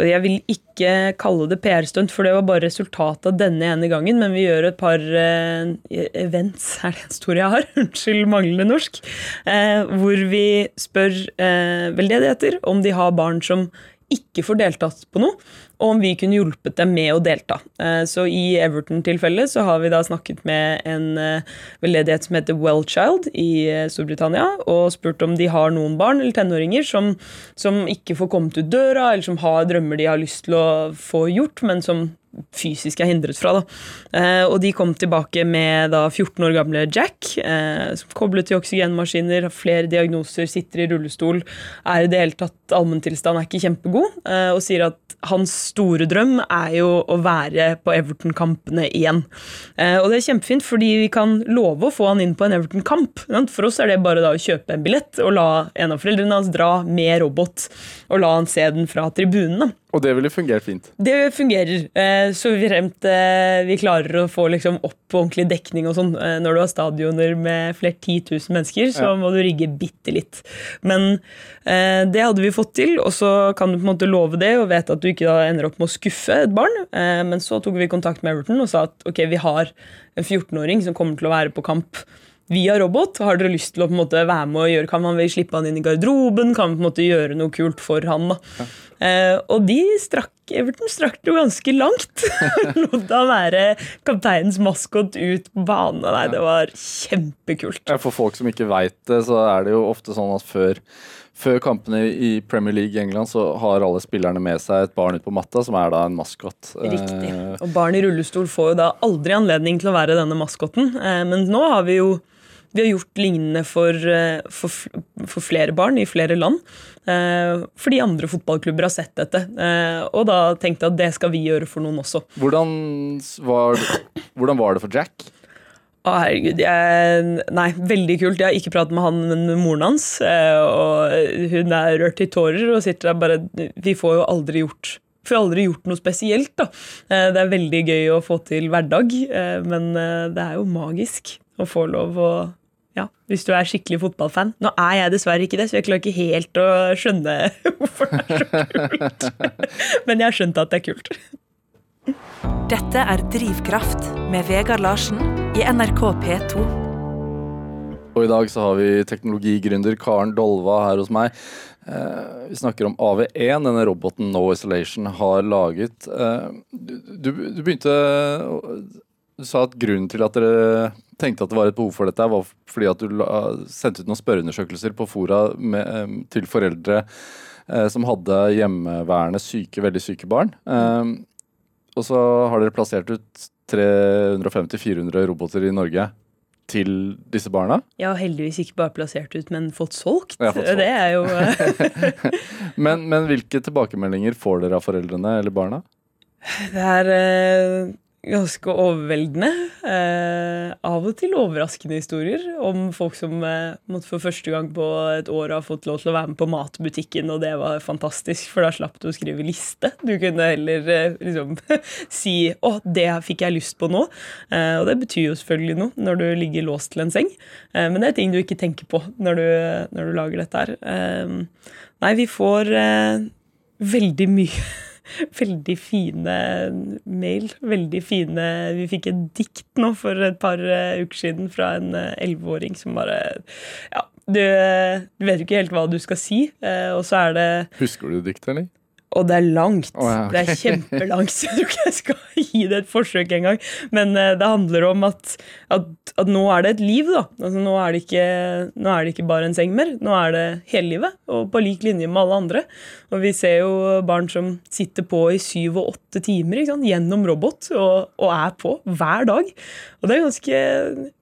Jeg vil ikke kalle det PR-stunt, for det var bare resultatet av denne ene gangen, men vi gjør et par eh, events, er det en stor jeg har? Unnskyld manglende norsk. Eh, hvor vi spør eh, veldedigheter om de har barn som ikke får deltatt på noe, og om vi kunne hjulpet dem med å delta. Eh, Så i Everton-tilfellet så har vi da snakket med en eh, veldedighet som heter Wellchild i eh, Storbritannia, og spurt om de har noen barn eller tenåringer som, som ikke får kommet ut døra, eller som har drømmer de har lyst til å få gjort, men som fysisk er hindret fra. Eh, og de kom tilbake med da 14 år gamle Jack, eh, som koblet til oksygenmaskiner, har flere diagnoser, sitter i rullestol, er i det hele tatt allmenntilstand er ikke kjempegod, eh, og sier at hans store drøm er jo å være på Everton-kampene igjen. Eh, og det er kjempefint, fordi vi kan love å få han inn på en Everton-kamp. For oss er det bare da å kjøpe en billett og la en av foreldrene hans dra med robot, og la han se den fra tribunen. Og det ville fungert fint. Det fungerer. Eh, så fremt eh, vi klarer å få liksom, opp ordentlig dekning og sånn. Eh, når du har stadioner med flere 10 000 mennesker, så må du rigge bitte litt. Men det hadde vi fått til, og så kan du på en måte love det og vet at du ikke ender opp med å skuffe et barn. Men så tok vi kontakt med Everton og sa at ok, vi har en 14-åring som kommer til å være på kamp via robot. Har dere lyst til å på en måte være med og gjøre Kan man slippe han inn i garderoben? Kan man på en måte gjøre noe kult for han? da? Eh, og de strakk Everton strakk det jo ganske langt. Lot han være kapteinens maskot ut på banen. Nei, det var kjempekult. Ja, For folk som ikke veit det, så er det jo ofte sånn at før, før kampene i Premier League i England, så har alle spillerne med seg et barn ut på matta, som er da en maskot. Riktig. Eh, Og barn i rullestol får jo da aldri anledning til å være denne maskoten. Eh, men nå har vi jo vi har gjort lignende for, eh, for, for flere barn i flere land. Eh, fordi andre fotballklubber har sett dette. Eh, og da tenkte jeg at det skal vi gjøre for noen også. hvordan, var, hvordan var det for Jack? Å, herregud. Jeg, nei, veldig kult. Jeg har ikke pratet med han, men moren hans. Og hun er rørt i tårer og sitter der bare Vi får jo aldri gjort vi får aldri gjort noe spesielt. da. Det er veldig gøy å få til hverdag, men det er jo magisk å få lov å ja, Hvis du er skikkelig fotballfan. Nå er jeg dessverre ikke det, så jeg klarer ikke helt å skjønne hvorfor det er så kult. Men jeg har skjønt at det er kult. Dette er Drivkraft med Vegard Larsen i NRK P2. Og i dag så har vi teknologigründer Karen Dolva her hos meg. Eh, vi snakker om AV1, denne roboten No Isolation har laget. Eh, du, du, du begynte Du sa at grunnen til at dere tenkte at det var et behov for dette, var fordi at du sendte ut noen spørreundersøkelser på fora med, eh, til foreldre eh, som hadde hjemmeværende syke, veldig syke barn. Eh, og så har dere plassert ut 350-400 roboter i Norge til disse barna. Ja, heldigvis ikke bare plassert ut, men fått solgt. Fått solgt. Det er jo eh, Men, men hvilke tilbakemeldinger får dere av foreldrene eller barna? Det er eh, ganske overveldende. Eh, av og til overraskende historier om folk som eh, måtte for første gang på et år har fått lov til å være med på matbutikken, og det var fantastisk, for da slapp du å skrive liste. Du kunne heller eh, liksom si 'Å, det fikk jeg lyst på nå'. Eh, og det betyr jo selvfølgelig noe når du ligger låst til en seng, eh, men det er ting du ikke tenker på når du, når du lager dette her. Eh, nei, vi får veldig mye veldig fine mail. Veldig fine Vi fikk et dikt nå for et par eh, uker siden fra en eh, elleveåring som bare Ja, du, du vet jo ikke helt hva du skal si, eh, og så er det Husker du diktet, eller? og det er langt. Oh, ja, okay. Det er kjempelangt, så jeg tror ikke jeg skal gi det et forsøk engang. Men det handler om at, at, at nå er det et liv, da. Altså, nå, er det ikke, nå er det ikke bare en seng mer. Nå er det hele livet, og på lik linje med alle andre. Og vi ser jo barn som sitter på i syv og åtte timer gjennom robot, og, og er på hver dag. Og det er ganske,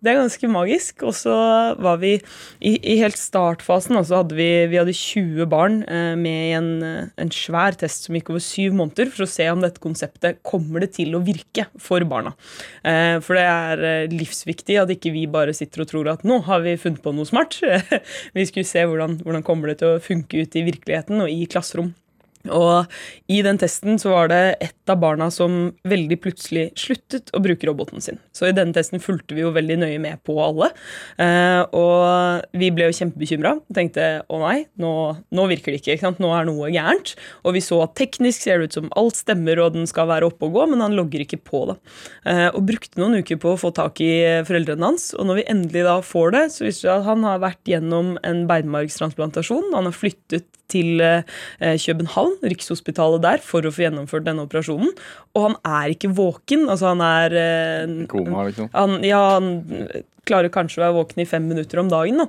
det er ganske magisk. Og så var vi i, i helt startfasen, altså hadde vi, vi hadde 20 barn eh, med i en, en svær test som gikk over syv måneder, for å se om dette konseptet kommer det til å virke for barna. Eh, for det er eh, livsviktig at ikke vi bare sitter og tror at nå har vi funnet på noe smart. vi skulle se hvordan, hvordan kommer det til å funke ute i virkeligheten og i klasserom. Og i den testen så var det ett av barna som veldig plutselig sluttet å bruke roboten sin. Så i denne testen fulgte vi jo veldig nøye med på alle. Eh, og vi ble jo kjempebekymra. Tenkte å nei, nå, nå virker det ikke. ikke sant? Nå er noe gærent. Og vi så at teknisk ser det ut som alt stemmer og den skal være oppe og gå, men han logger ikke på det. Eh, og brukte noen uker på å få tak i foreldrene hans. Og når vi endelig da får det, så viser det at han har vært gjennom en beinmargstransplantasjon. Han har flyttet til eh, Rikshospitalet der, for å få gjennomført denne operasjonen. Og han er ikke våken. Altså, han er eh, Koma, liksom. han, ja, han klarer kanskje å være våken i fem minutter om dagen. Da.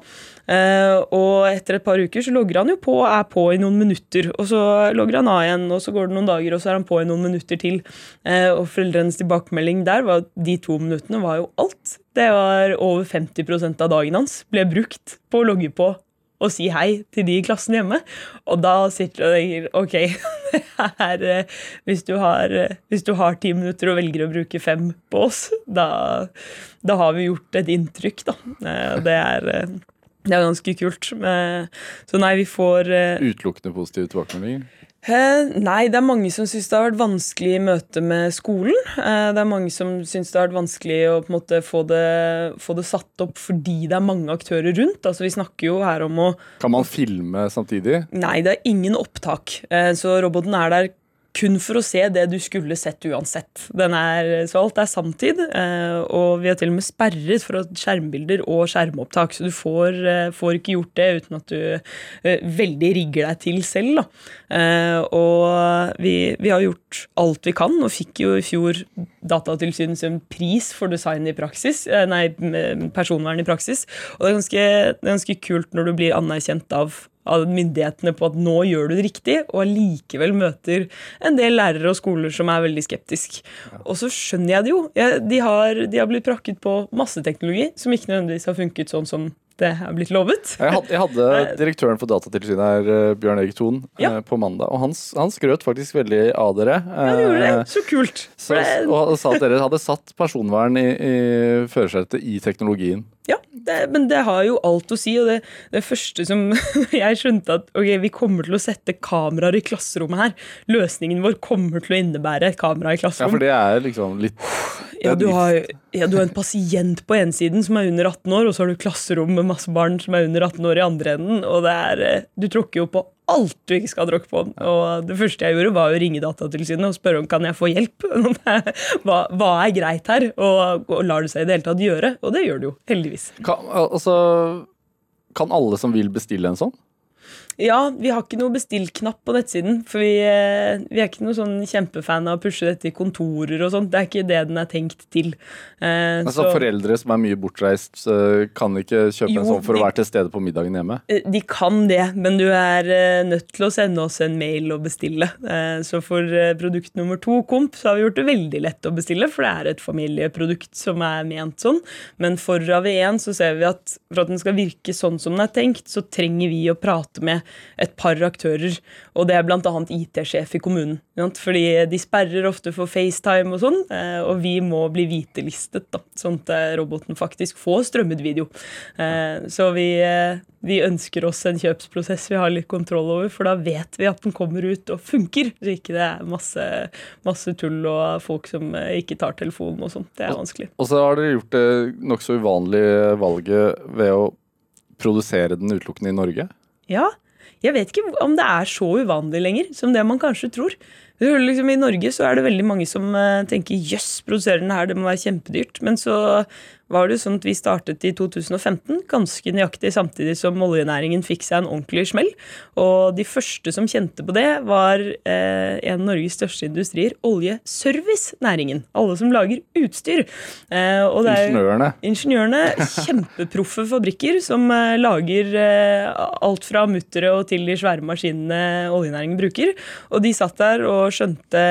Eh, og etter et par uker så logger han jo på og er på i noen minutter. Og så logger han av igjen, og så går det noen dager, og så er han på i noen minutter til. Eh, og foreldrenes tilbakemelding der var at de to minuttene var jo alt. Det var over 50 av dagen hans ble brukt på å logge på og si hei til de i klassen hjemme. Og da sitter du og tenker OK, det er, eh, hvis, du har, eh, hvis du har ti minutter og velger å bruke fem på oss, da, da har vi gjort et inntrykk, da. Eh, Det er, det er ganske kult. Så nei, vi får Utelukkende positive tilbakemeldinger. Eh, nei, det er mange som syns det har vært vanskelig i møte med skolen. Eh, det er mange som syns det har vært vanskelig å på en måte få det, få det satt opp fordi det er mange aktører rundt. Altså, Vi snakker jo her om å Kan man filme samtidig? Nei, det er ingen opptak. Eh, så roboten er der kun for å se det du skulle sett uansett. Er, så alt er sanntid, eh, og vi har til og med sperret for skjermbilder og skjermopptak, så du får, eh, får, ikke gjort det uten at du eh, veldig rigger deg til selv. Da. Og vi, vi, har gjort alt vi kan, og fikk jo i fjor Datatilsynets pris for design i praksis, nei, personvern i praksis. Og det er ganske, det er ganske kult når du blir anerkjent av av myndighetene på at nå gjør du det riktig, og allikevel møter en del lærere og skoler som er veldig skeptisk. Og så skjønner jeg det jo. de, har, de har blitt prakket på masse teknologi som ikke nødvendigvis har funket sånn som det er blitt lovet. Jeg hadde, jeg hadde direktøren for Datatilsynet her, eh, Bjørn Erik Thon, ja. Eh, på mandag. Og han, han, skrøt faktisk veldig av dere. Ja, det gjorde det. Eh, så kult. Så, og sa at dere hadde satt personvern i, i førersetet i teknologien. Ja, det, men det har jo alt å si. Og det, det første som jeg skjønte at ok, vi kommer til å sette kameraer i klasserommet her. Løsningen vår kommer til å innebære et kamera i klasserommet. Ja, for det er liksom litt ja, du har, ja, du har en pasient på ene siden som er under 18 år, og så har du klasserom med masse barn som er under 18 år i andre enden. og det er, eh, Du tråkker jo på alt du ikke skal ha tråkke på. Og det første jeg gjorde, var å ringe Datatilsynet og spørre om kan jeg få hjelp. hva, hva er greit her? Og, og lar det seg i det hele tatt gjøre? Og det gjør det jo, heldigvis. Kan, altså, kan alle som vil bestille en sånn? Ja, vi har ikke noe bestill-knapp på nettsiden. For vi, eh, vi, er ikke noe sånn kjempefan av å pushe dette i kontorer og sånt. Det er ikke det den er tenkt til. Eh, altså så, Foreldre som er mye bortreist, kan ikke kjøpe jo, en sånn for de, å være til stede på middagen hjemme? Eh, de kan det, men du er eh, nødt til å sende oss en mail og bestille. Eh, så for produkt nummer to, Komp, så har vi gjort det veldig lett å bestille, for det er et familieprodukt som er ment sånn. Men for AV1 så ser vi at for at den skal virke sånn som den er tenkt, så trenger vi å prate med et par aktører, og det er bl.a. IT-sjef i kommunen. Fordi de sperrer ofte for FaceTime og sånn, eh, og vi må bli hvitelistet, da, sånn at eh, roboten faktisk får strømmet video. Eh, så vi, vi ønsker oss en kjøpsprosess vi har litt kontroll over, for da vet vi at den kommer ut og funker, så ikke det er masse, masse tull og folk som ikke tar telefonen og sånt. Det er vanskelig. Og så har dere gjort det nokså uvanlige valget ved å produsere den utelukkende i Norge? Ja, jeg vet ikke om det er så uvanlig lenger som det man kanskje tror. Liksom, I Norge så er det veldig mange som uh, tenker jøss, produserer den her, det må være kjempedyrt. Men så var det sånn at vi startet i 2015, ganske nøyaktig samtidig som oljenæringen fikk seg en ordentlig smell. Og de første som kjente på det, var eh, en av Norges største industrier, oljeservicenæringen. Alle som lager utstyr. Eh, og det er ingeniørene. Ingeniørene, Kjempeproffe fabrikker som eh, lager eh, alt fra muttere og til de svære maskinene oljenæringen bruker. Og de satt der og skjønte,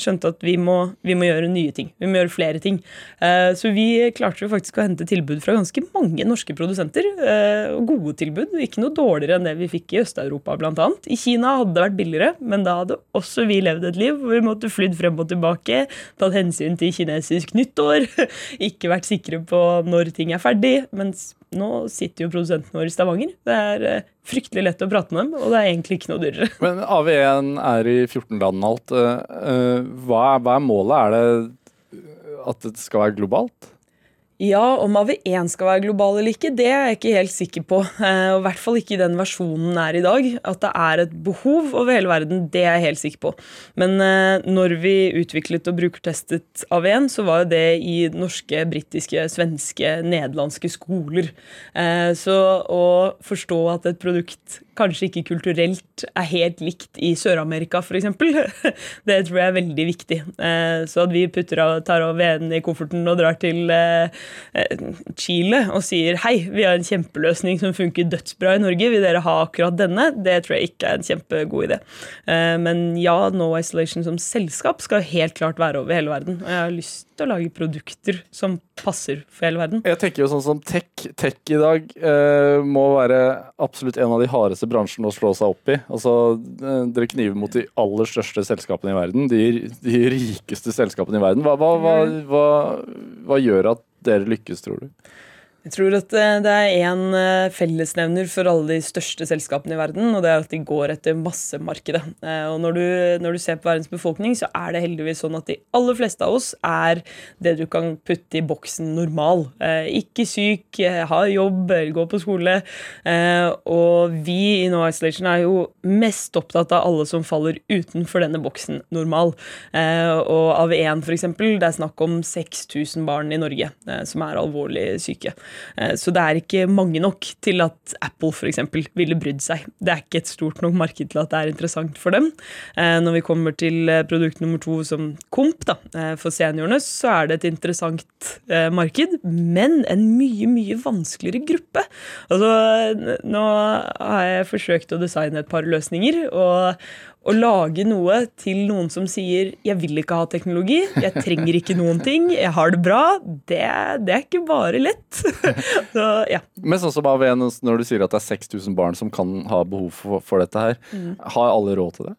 skjønte at vi må, vi må, gjøre nye ting. Vi må gjøre flere ting. Eh, så vi klarte klarte jo faktisk å hente tilbud fra ganske mange norske produsenter. Eh, og gode tilbud. Ikke noe dårligere enn det vi fikk i Øst-Europa bl.a. I Kina hadde det vært billigere, men da hadde også vi levd et liv hvor vi måtte flydd frem og tilbake, tatt hensyn til kinesisk nyttår, ikke vært sikre på når ting er ferdig. mens nå sitter jo produsenten vår i Stavanger. Det er eh, fryktelig lett å prate med dem, og det er egentlig ikke noe dyrere. Men AV1 er i 14 land alt. Eh, hva er, hva er målet? Er det at det skal være globalt? Ja, om AV1 skal være global eller ikke, det er jeg ikke helt sikker på. Eh, og I hvert fall ikke i den versjonen er i dag. At det er et behov over hele verden, det er jeg helt sikker på. Men eh, når vi utviklet og brukertestet AV1, så var jo det i norske, britiske, svenske, nederlandske skoler. Eh, så å forstå at et produkt kanskje ikke kulturelt er helt likt i Sør-Amerika, f.eks. Det tror jeg er veldig viktig. Så at vi putter av, tar AV1 i kofferten og drar til Eh, Chile og sier hei, vi har en kjempeløsning som funker dødsbra i Norge, vil dere ha akkurat denne? Det tror jeg ikke er en kjempegod idé. Eh, men ja, No Isolation som selskap skal helt klart være over hele verden. Og jeg har lyst til å lage produkter som passer for hele verden. Jeg tenker jo sånn som tech, tech i dag eh, må være absolutt en av de hardeste bransjene å slå seg opp i. Altså, eh, dere kniver mot de aller største selskapene i verden. De, de rikeste selskapene i verden. Hva, hva, hva, hva, gjør at dere lykkes, tror du? Jeg tror at eh, det er én eh, fellesnevner for alle de største selskapene i verden, og det er at de går etter massemarkedet. Eh, og når du, når du ser på verdens befolkning, så er det heldigvis sånn at de aller fleste av oss er det du kan putte i boksen normal. Ikke syk, ha jobb, gå på skole. Og vi i No Isolation er jo mest opptatt av alle som faller utenfor denne boksen normal. Og av én, f.eks., det er snakk om 6000 barn i Norge som er alvorlig syke. Eh, så det er ikke mange nok til at Apple f.eks. ville brydd seg. Det er ikke et stort nok marked til at det er interessant for dem. Eh, når vi kommer til eh, produkt nummer to som Komp da, for seniorene, så er det et interessant marked, men en mye, mye vanskeligere gruppe. Altså, nå har jeg forsøkt å designe et par løsninger. og å lage noe til noen som sier 'jeg vil ikke ha teknologi', 'jeg trenger ikke noen ting', 'jeg har det bra', det, det er ikke bare lett. Så, ja. Men sånn som AVN, når du sier at det er 6000 barn som kan ha behov for, for dette her, mm. har alle råd til det?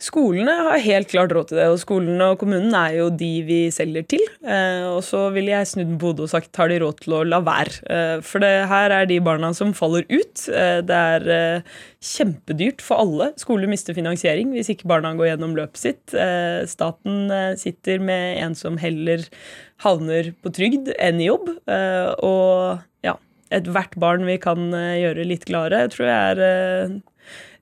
Skolene har helt klart råd til det, og skolene og kommunen er jo de vi selger til. Eh, og så ville jeg snudd på hodet og sagt har de råd til å la være. Eh, for det her er de barna som faller ut. Eh, det er eh, kjempedyrt for alle. Skoler mister finansiering hvis ikke barna går gjennom løpet sitt. Eh, staten eh, sitter med en som heller havner på trygd enn i jobb. og ja, ethvert barn vi kan gjøre litt gladere, tror jeg er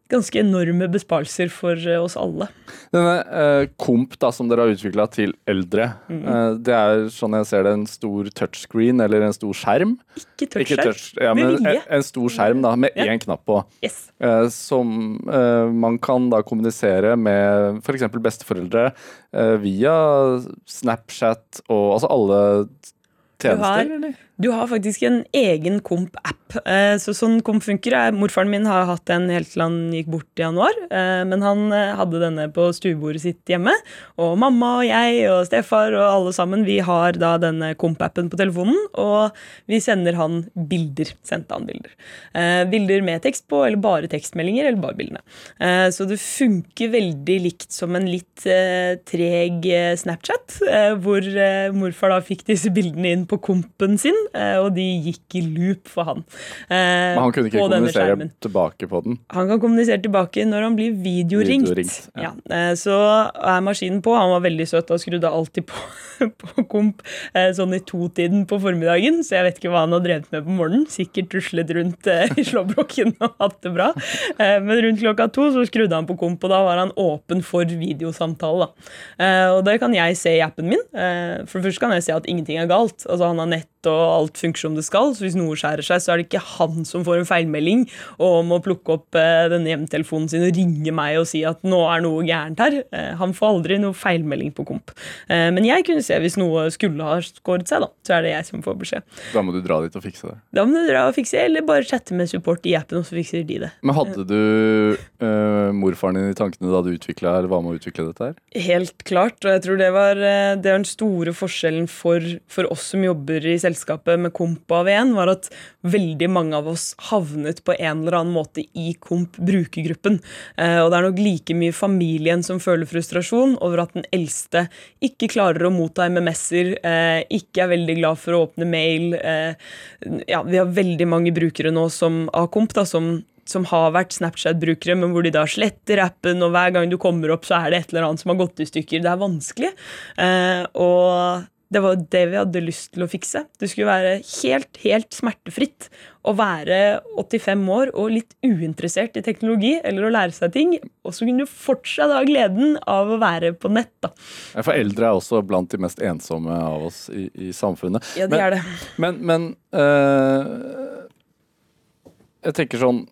ganske enorme besparelser for eh, oss alle. Denne eh, Komp da, som dere har utvikla til eldre, mm. eh, det er sånn jeg ser det en stor touchscreen eller en stor skjerm? Ikke touchskjerm, touch, ja, men en, en, stor skjerm da, med én ja. knapp på. Yes. Eh, som eh, man kan da kommunisere med f.eks. besteforeldre via Snapchat og altså alle tjenester, du har, eller? Du har faktisk en egen Komp-app. Eh, så sånn Komp funker er, Morfaren min har hatt en helt til han gikk bort i januar. Eh, men han eh, hadde denne på stuebordet sitt hjemme. Og mamma og jeg og stefar og alle sammen vi har da denne Komp-appen på telefonen. Og vi sender han bilder. Sendte han bilder. Bilder med tekst på, eller bare tekstmeldinger, eller bare bildene. Så det funker veldig likt som en litt treg Snapchat, hvor morfar da fikk disse bildene inn på kompen sin. Eh, og de gikk i loop for han. Eh, Men han kunne ikke kommunisere tilbake på den? Han kan kommunisere tilbake når han blir videoringt. videoringt ja. Ja. Eh, så er maskinen på. Han var veldig søt og skrudde alltid på, på komp sånn i to-tiden på formiddagen, så jeg vet ikke hva han har drevet med på morgenen. Sikkert tuslet rundt i slåbroken og hatt det bra. Men rundt klokka to så skrudde han på komp, og da var han åpen for videosamtale. Og det kan jeg se i appen min. For det første kan jeg se at ingenting er galt. Altså Han har nett og alt funker som det skal. Så hvis noe skjærer seg, så er det ikke han som får en feilmelding og må plukke opp eh, denne hjemmetelefonen sin og ringe meg og si at nå er noe gærent her. Eh, han får aldri noe feilmelding på komp. Eh, men jeg kunne se hvis noe skulle ha skåret seg, da. Så er det jeg som får beskjed. Da må du dra dit og fikse det? Da må du dra og fikse, eller bare chatte med support i appen, og så fikser de det. Men hadde du uh, morfaren din i tankene da du utvikla her, var med å utvikle dette her? Helt klart, og jeg tror det var, det var den store forskjellen for, for oss som jobber i selskapet med Komp av én, var at veldig mange av oss havnet på en eller annen måte i Komp brukergruppen. Uh, og det er nok like mye familien som føler frustrasjon over at den eldste ikke klarer å motta MMS-er, uh, ikke er veldig glad for å åpne mail. Eh, ja, vi har veldig mange brukere nå som, av Komp da, som som har vært Snapchat-brukere, men hvor de da sletter appen, og hver gang du kommer opp, så er det et eller annet som har gått i stykker. Det er vanskelig. Eh, og det var det vi hadde lyst til å fikse. Det skulle være helt, helt smertefritt å være 85 år og litt uinteressert i teknologi eller å lære seg ting. Og så kunne du fortsatt ha gleden av å være på nett. da. For eldre er også blant de mest ensomme av oss i, i samfunnet. Ja, de men, er det. Men, men øh, jeg tenker sånn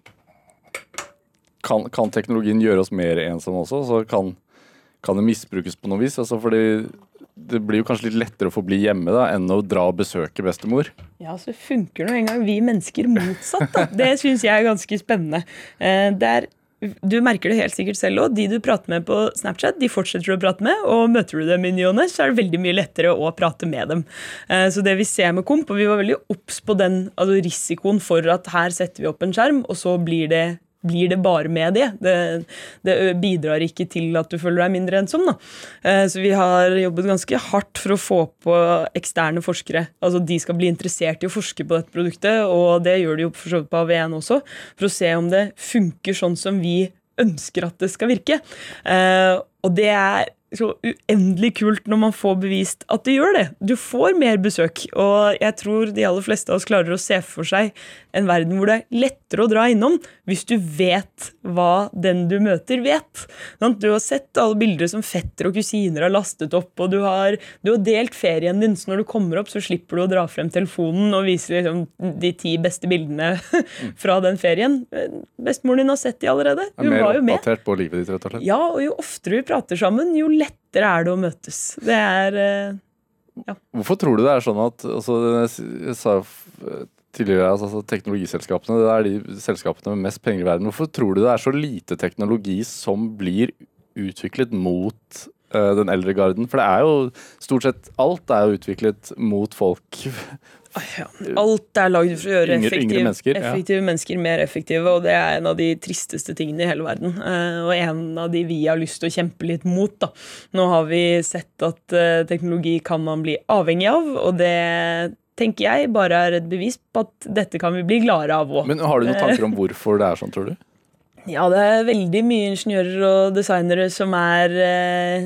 kan, kan, teknologien gjøre oss mer ensomme også? Så kan, kan det misbrukes på noe vis? Altså fordi det blir jo kanskje litt lettere å få bli hjemme da, enn å dra og besøke bestemor? Ja, så funker nå engang vi mennesker motsatt. Da. Det syns jeg er ganske spennende. Eh, der, du merker det helt sikkert selv òg. De du prater med på Snapchat, de fortsetter du å prate med. Og møter du dem i ny og ne, så er det veldig mye lettere å prate med dem. Eh, så det vi ser med Komp, og vi var veldig obs på den altså risikoen for at her setter vi opp en skjerm, og så blir det blir det bare med det. det. Det bidrar ikke til at du føler deg mindre ensom. Da. Eh, så vi har jobbet ganske hardt for å få på eksterne forskere. Altså De skal bli interessert i å forske på dette produktet, og det gjør de jo for så vidt på AV1 også, for å se om det funker sånn som vi ønsker at det skal virke. Eh, og det er så uendelig kult når man får bevist at det gjør det. Du får mer besøk, og jeg tror de aller fleste av oss klarer å se for seg en verden hvor det er lettere å dra innom hvis du vet hva den du møter, vet. Du har sett alle bilder som fetter og kusiner har lastet opp, og du har, du har, delt ferien din, så når du kommer opp, så slipper du å dra frem telefonen og vise liksom de ti beste bildene fra den ferien. Bestemoren din har sett de allerede. Hun var jo med. Ja, og jo oftere vi prater sammen, jo lettere er det å møtes. Det er eh, ja. Hvorfor tror du det er sånn at altså, Jeg sa tidligere altså, teknologiselskapene det er de selskapene med mest penger i verden. Hvorfor tror du det er så lite teknologi som blir utviklet mot uh, den eldre garden? For det er jo stort sett alt er jo utviklet mot folk ja. Alt er lagd for å gjøre yngre, effektiv, yngre mennesker, effektive ja. mennesker mer effektive, og det er en av de tristeste tingene i hele verden. Uh, og en av de vi har lyst til å kjempe litt mot. Da. Nå har vi sett at uh, teknologi kan man bli avhengig av, og det tenker jeg bare er et bevis på at dette kan vi bli gladere av òg. Men har du noen tanker om hvorfor det er sånn, tror du? Ja, det er veldig mye ingeniører og designere som er eh,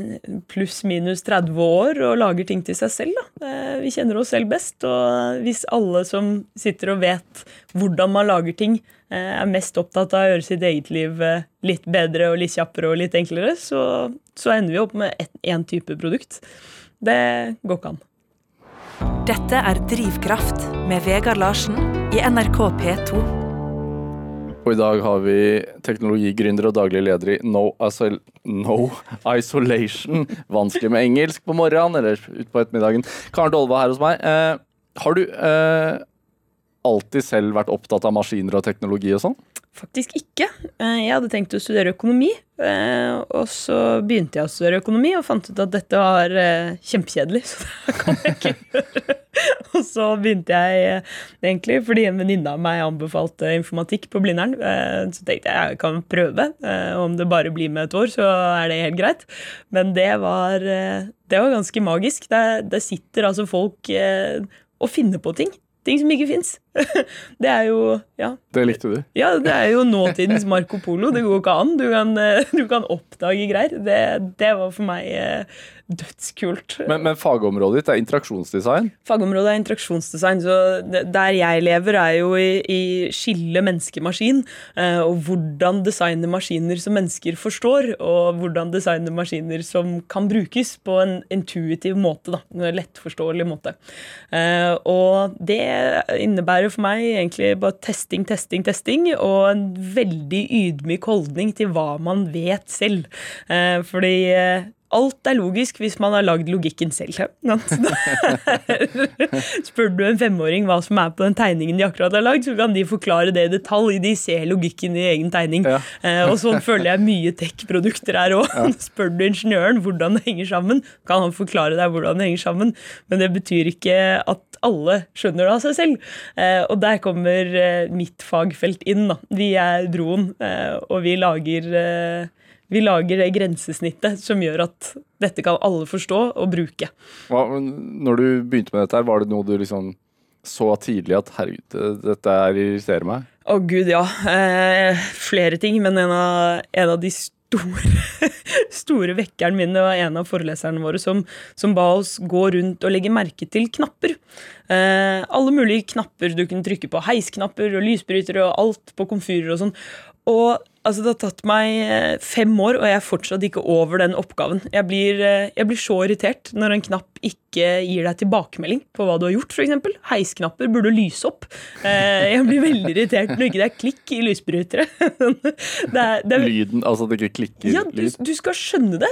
pluss-minus 30 år og lager ting til seg selv. Da. Vi kjenner oss selv best, og hvis alle som sitter og vet hvordan man lager ting, eh, er mest opptatt av å gjøre sitt eget liv eh, litt bedre og litt kjappere og litt enklere, så, så ender vi opp med én type produkt. Det går ikke an. Dette er Drivkraft med Vegard Larsen i NRK P2. Og i dag har vi teknologigründer og daglig leder i no, Isol no, Isolation. Vanskelig med engelsk på morgenen eller utpå ettermiddagen. Karen Dolva her hos meg. Eh, har du eh, alltid selv vært opptatt av maskiner og teknologi og sånn? Faktisk ikke. Eh, jeg hadde tenkt å studere økonomi. Eh, og så begynte jeg å studere økonomi og fant ut at dette var eh, kjempekjedelig. Så det kan jeg ikke gjøre. Og så begynte jeg egentlig fordi en venninne av meg anbefalte informatikk på Blindern. Så tenkte jeg jeg kan prøve. Om det bare blir med et år, så er det helt greit. Men det var, det var ganske magisk. Det, det sitter altså folk og finner på ting ting som ikke fins. det er jo ja. Det likte du? Ja, det er jo nåtidens Marco Polo. Det går ikke an. Du kan, du kan oppdage greier. Det, det, var for meg eh, dødskult. Men, men, fagområdet ditt er interaksjonsdesign? Fagområdet er interaksjonsdesign. Så der jeg lever, er jo i, i skille menneske-maskin. Eh, og hvordan designe maskiner som mennesker forstår, og hvordan designe maskiner som kan brukes på en intuitiv måte. da, En lettforståelig måte. Eh, og det innebærer for meg egentlig bare testing, testing, testing, og en veldig ydmyk holdning til hva man vet selv. Eh, fordi Alt er logisk hvis man har lagd logikken selv. Spør du en femåring hva som er på den tegningen de akkurat har lagd, så kan de forklare det i detalj. De ser logikken i egen tegning. Ja. Eh, og sånn føler jeg mye tech-produkter er òg. Ja. Spør du ingeniøren hvordan det henger sammen, kan han forklare deg hvordan det henger sammen. Men det betyr ikke at alle skjønner det av seg selv. Eh, og der kommer eh, mitt fagfelt inn. Da. Vi er Droen, og vi lager vi lager det grensesnittet som gjør at dette kan alle forstå og bruke. Hva, når du begynte med dette, her, var det noe du liksom så tidlig at herregud, dette irriterer meg? Å oh, gud, ja. Eh, flere ting, men en av, en av de store, store vekkeren mine var en av foreleserne våre som, som, ba oss gå rundt og legge merke til knapper. Eh, alle mulige knapper du kunne trykke på. Heisknapper og lysbrytere og alt på komfyrer og sånn. Og altså, det har tatt meg eh, fem år, og jeg er fortsatt ikke over den oppgaven. Jeg blir, eh, jeg blir så irritert når en knapp ikke gir deg tilbakemelding på hva du har gjort, f.eks. Heisknapper burde lyse opp. Eh, jeg blir veldig irritert når ikke det er klikk i lysbrytere. Det er, det er, Lyden, altså det ikke klikker ja, du, du, skal skjønne det,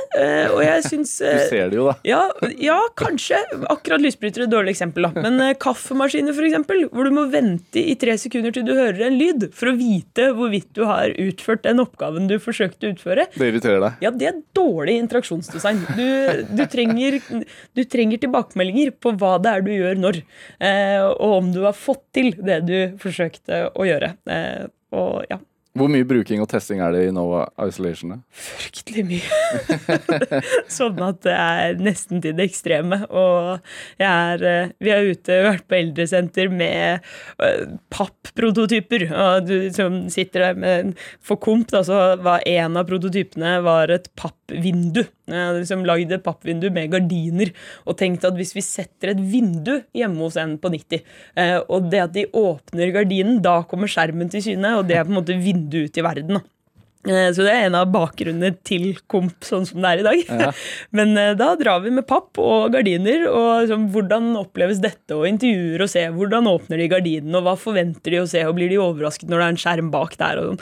og jeg syns Du ser det jo, da. Ja, ja kanskje. Akkurat lysbrytere er et dårlig eksempel, da. Men kaffemaskiner, f.eks., hvor du må vente i tre sekunder til du hører en lyd for å vite hvorvidt du har utført den oppgaven du forsøkte å utføre. Det irriterer deg? Ja, det er dårlig interaksjonsdesign. Du, du, trenger, du trenger, tilbakemeldinger på hva det er du gjør når, eh, og om du har fått til det du forsøkte å gjøre. Eh, og ja. Hvor mye bruking og testing er det i Nova Isolation? Fryktelig mye. sånn at det er nesten til det ekstreme. Og jeg er, eh, vi er ute, vært på eldresenter med pappprototyper. Og du som sitter der med For Komp, da, så var en av prototypene var et pappvindu. Jeg hadde liksom lagd et pappvindu med gardiner og tenkt at hvis vi setter et vindu hjemme hos en på 90, eh, og det at de åpner gardinen, da kommer skjermen til syne, og det er på en måte vinduet ut i verden. Eh, Så det er en av bakgrunnene til Komp sånn som det er i dag. Ja. Men eh, da drar vi med papp og gardiner. og liksom, Hvordan oppleves dette, og intervjuer og se hvordan åpner de gardinene, og hva forventer de å se, og blir de overrasket når det er en skjerm bak der? Og, sånn.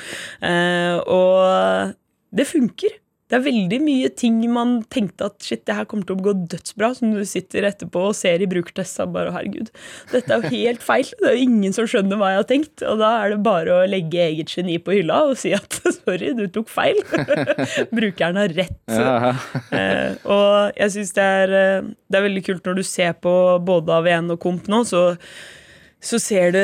Eh, og det funker. Det er veldig mye ting man tenkte at shit, det her kommer til å gå dødsbra, som du sitter etterpå og ser i brukertest og bare herregud, dette er jo helt feil. Det er jo ingen som skjønner hva jeg har tenkt. Og da er det bare å legge eget geni på hylla og si at sorry, du tok feil. Brukeren har rett. Ja, Eh, og jeg syns det, er, eh, det er veldig kult når du ser på både AV1 og Komp nå, så, så ser det,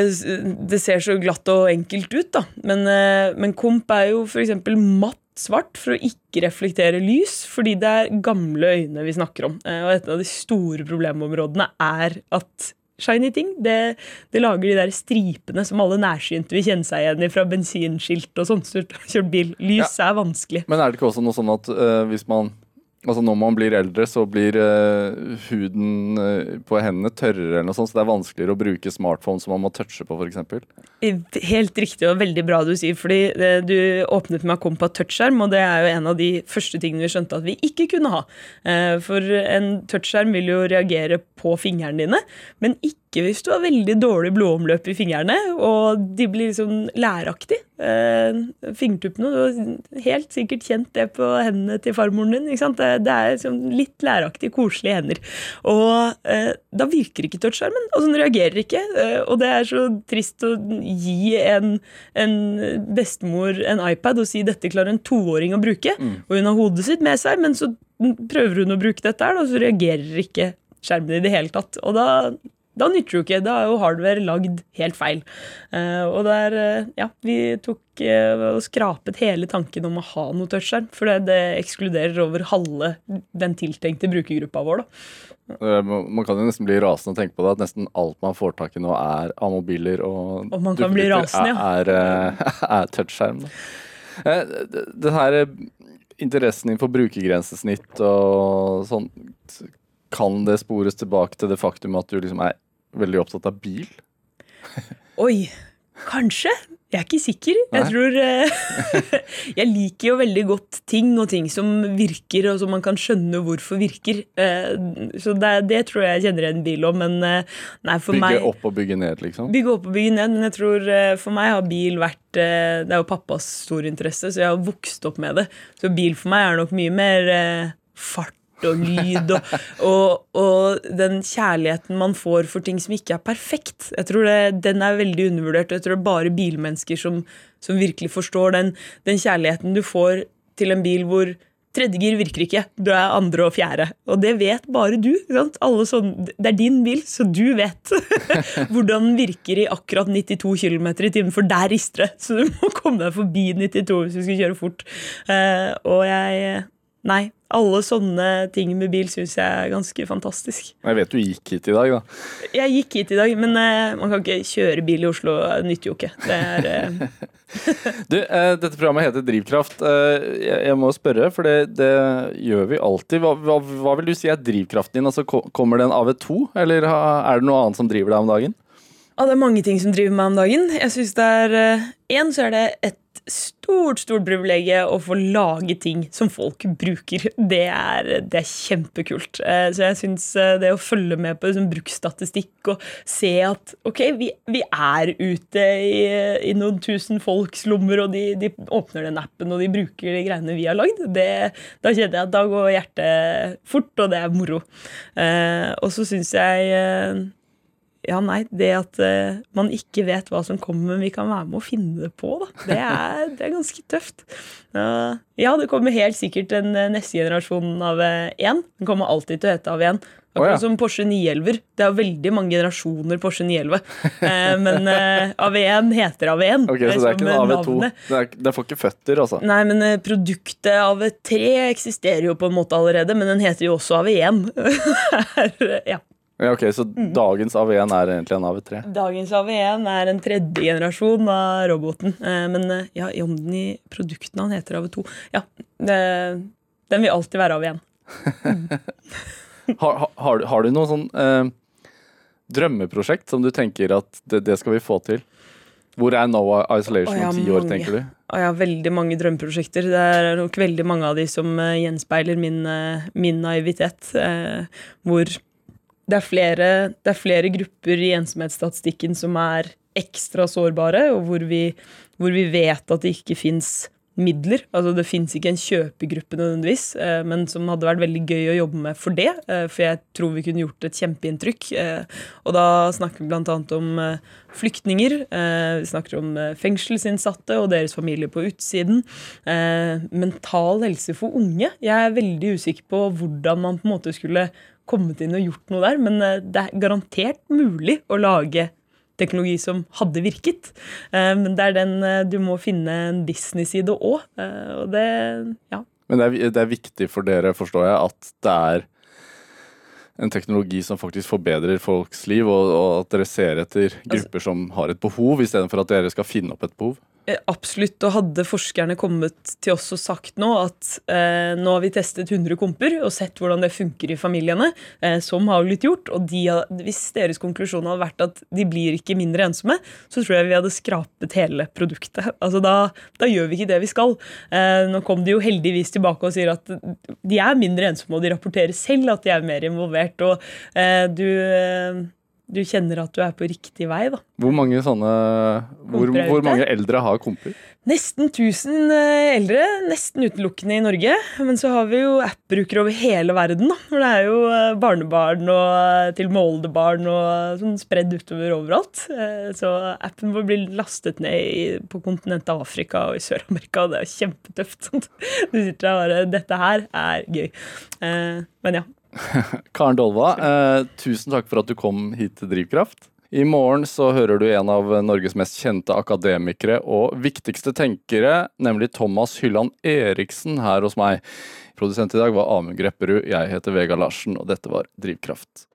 det ser så glatt og enkelt ut, da. Men, eh, men Komp er jo f.eks. matt svart for å ikke reflektere lys, fordi det er gamle øyne vi snakker om. Eh, Og et av de store problemområdene er at shiny ting, det, det lager de der stripene som alle nærsynte vil kjenne seg igjen i fra bensinskilt og sånt. Så kjørt bil. Lys er vanskelig. Men er det ikke også noe sånn at uh, hvis man Altså Når man blir eldre, så blir uh, huden uh, på hendene tørrere, eller noe sånt, så det er vanskeligere å bruke smartphone som man må touche på, f.eks. Helt riktig og veldig bra du sier, fordi det, du åpnet med Kompa touchskjerm, og det er jo en av de første tingene vi skjønte at vi ikke kunne ha. Uh, For en touchskjerm vil jo reagere på fingrene dine, men ikke hvis du har veldig dårlig blodomløp i fingrene, og de blir liksom læraktig. Eh, Fingertuppene, du har helt sikkert kjent det på hendene til farmoren din. ikke sant? Det, det er liksom litt læraktige, koselige hender. Og eh, da virker ikke touchskjermen, altså den reagerer ikke. Eh, og det er så trist å gi en, en bestemor en iPad og si dette klarer en toåring å bruke, og hun har hodet sitt med seg, men så prøver hun å bruke dette her, og så reagerer ikke skjermen i det hele tatt. Og da, da nytter det jo ikke. Da er jo hardware lagd helt feil. Eh, og der, eh, ja, vi tok eh, og skrapet hele tanken om å ha noe touchskjerm, for det, det ekskluderer over halve den tiltenkte brukergruppa vår. da. Man kan jo nesten bli rasende å tenke på det, at nesten alt man får tak i nå er av mobiler og Og man kan bli rasende, er, er, er touchskjerm. Den her interessen din for brukergrensesnitt og sånn, kan det spores tilbake til det faktum at du liksom er veldig opptatt av bil? Oi, kanskje? Jeg er ikke sikker. Jeg tror eh, Jeg liker jo veldig godt ting og ting som virker, og som man kan skjønne hvorfor virker. Eh, Så det, det tror jeg kjenner igjen bil om, men eh, nei, for Bygge meg opp og bygge ned, liksom? Bygge opp og bygge ned, men jeg tror for meg har bil vært Det er jo pappas store interesse, så jeg har vokst opp med det. Så bil for meg er nok mye mer fart og lyd og, og, og den kjærligheten man får for ting som ikke er perfekt. Jeg tror det, Den er veldig undervurdert. Jeg tror det er bare bilmennesker som, som virkelig forstår den, den kjærligheten du får til en bil hvor Tredje gir virker ikke, du er andre og fjerde. Og det vet bare du. ikke Sant? Alle sånn, det er din bil, så du vet hvordan den virker i akkurat 92 km i timen, for der rister det. Så du må komme deg forbi 92 hvis du skal kjøre fort. Eh, og jeg Nei, alle sånne ting med bil syns jeg er ganske fantastisk. Jeg vet du gikk hit i dag, da. Jeg gikk hit i dag, men uh, man kan ikke kjøre bil i Oslo. Det nytter jo ikke. Det er uh... Du, uh, dette programmet heter Drivkraft. Eh, jeg, jeg må spørre, for det, det gjør vi alltid. Hva, hva, hva vil du si er drivkraften din? Altså, ko- kommer den av et to, eller er det noe annet som driver deg om dagen? Ja, det er mange ting som driver meg om dagen. Jeg synes det er en, så er det et stort, stort privilegium å få lage ting som folk bruker. Det er, det er kjempekult. Eh, Så jeg syns det å følge med på liksom, bruksstatistikk og se at ok, vi, vi er ute i, i noen tusen folks lommer, og de, de åpner den appen og de bruker de greiene vi har lagd, det, da kjenner jeg at da går hjertet fort, og det er moro. Eh, Og så syns jeg eh, ja, nei, det at uh, man ikke vet hva som kommer, men vi kan være med å finne det på, da. Det er, det er ganske tøft. Uh, ja, det kommer helt sikkert en uh, neste generasjon av én. Den kommer alltid til å hete av én. Akkurat oh, ja. som Porsche 911. Det er veldig mange generasjoner Porsche 911. Eh, men eh, AV1 heter AV1. Ok, Så det er ikke en AV2? Det, er, det får ikke føtter, altså? Nei, men eh, produktet AV3 eksisterer jo på en måte allerede, men den heter jo også AV1. ja. Ja. Ok, Så mm. dagens AV1 er egentlig en AV3? Dagens AV1 er en tredje generasjon av roboten. Eh, men eh, ja, om den i produktnavn heter AV2 Ja, det, den vil alltid være AV1. Mm. har, har, har, du noe sånn eh, drømmeprosjekt som du tenker at det, det, skal vi få til? Hvor er Noah Isolation om ti år, tenker du? Jeg har veldig mange drømmeprosjekter. Det er nok veldig mange av de som uh, gjenspeiler min, min naivitet. Eh, hvor det er, flere, det er flere grupper i ensomhetsstatistikken som er ekstra sårbare, og hvor vi, hvor vi vet at det ikke fins midler. Altså Det fins ikke en kjøpegruppe nødvendigvis, eh, men som hadde vært veldig gøy å jobbe med for det. Eh, for jeg tror vi kunne gjort et kjempeinntrykk. Eh, og da snakker vi bl.a. om flyktninger. Vi snakker om fengselsinnsatte og deres familie på utsiden. Mental helse for unge. Jeg er veldig usikker på hvordan man på en måte skulle kommet inn og gjort noe der, men det er garantert mulig å lage teknologi som hadde virket. Eh, men det er den eh, du må finne en business-side òg. Eh, og det ja. Men det er, det er, viktig for dere, forstår jeg, at det er en teknologi som faktisk forbedrer folks liv, og, og at dere ser etter altså grupper altså, som har et behov, istedenfor at dere skal finne opp et behov? Eh, absolutt. Og hadde forskerne kommet til oss og sagt nå at eh, nå har vi testet 100 komper og sett hvordan det funker i familiene, eh, som har blitt gjort, og de, hvis deres konklusjon hadde vært at de blir ikke mindre ensomme, så tror jeg vi hadde skrapet hele produktet. Altså Da, da gjør vi ikke det vi skal. Eh, nå kom de jo heldigvis tilbake og sier at de er mindre ensomme, og de rapporterer selv at de er mer involvert. og eh, du eh, du kjenner at du er på riktig vei. da. Hvor mange sånne, hvor, hvor mange eldre har komper? Nesten 1000 eh, eldre, nesten utelukkende i Norge. Men så har vi jo app-brukere over hele verden. da. For det er jo eh, barnebarn og eh, til moldebarn og sånn spredd utover overalt. Så appen vår blir lastet ned på kontinentet Afrika og i Sør-Amerika. Det er kjempetøft. Du sitter der og bare Dette her er gøy. Men ja. Karen Dolva, eh, tusen takk for at du kom hit til Drivkraft. I morgen så hører du en av Norges mest kjente akademikere og viktigste tenkere, nemlig Thomas Hylland Eriksen her hos meg. Produsent i dag var Amund Grepperud, jeg heter Vega Larsen, og dette var Drivkraft.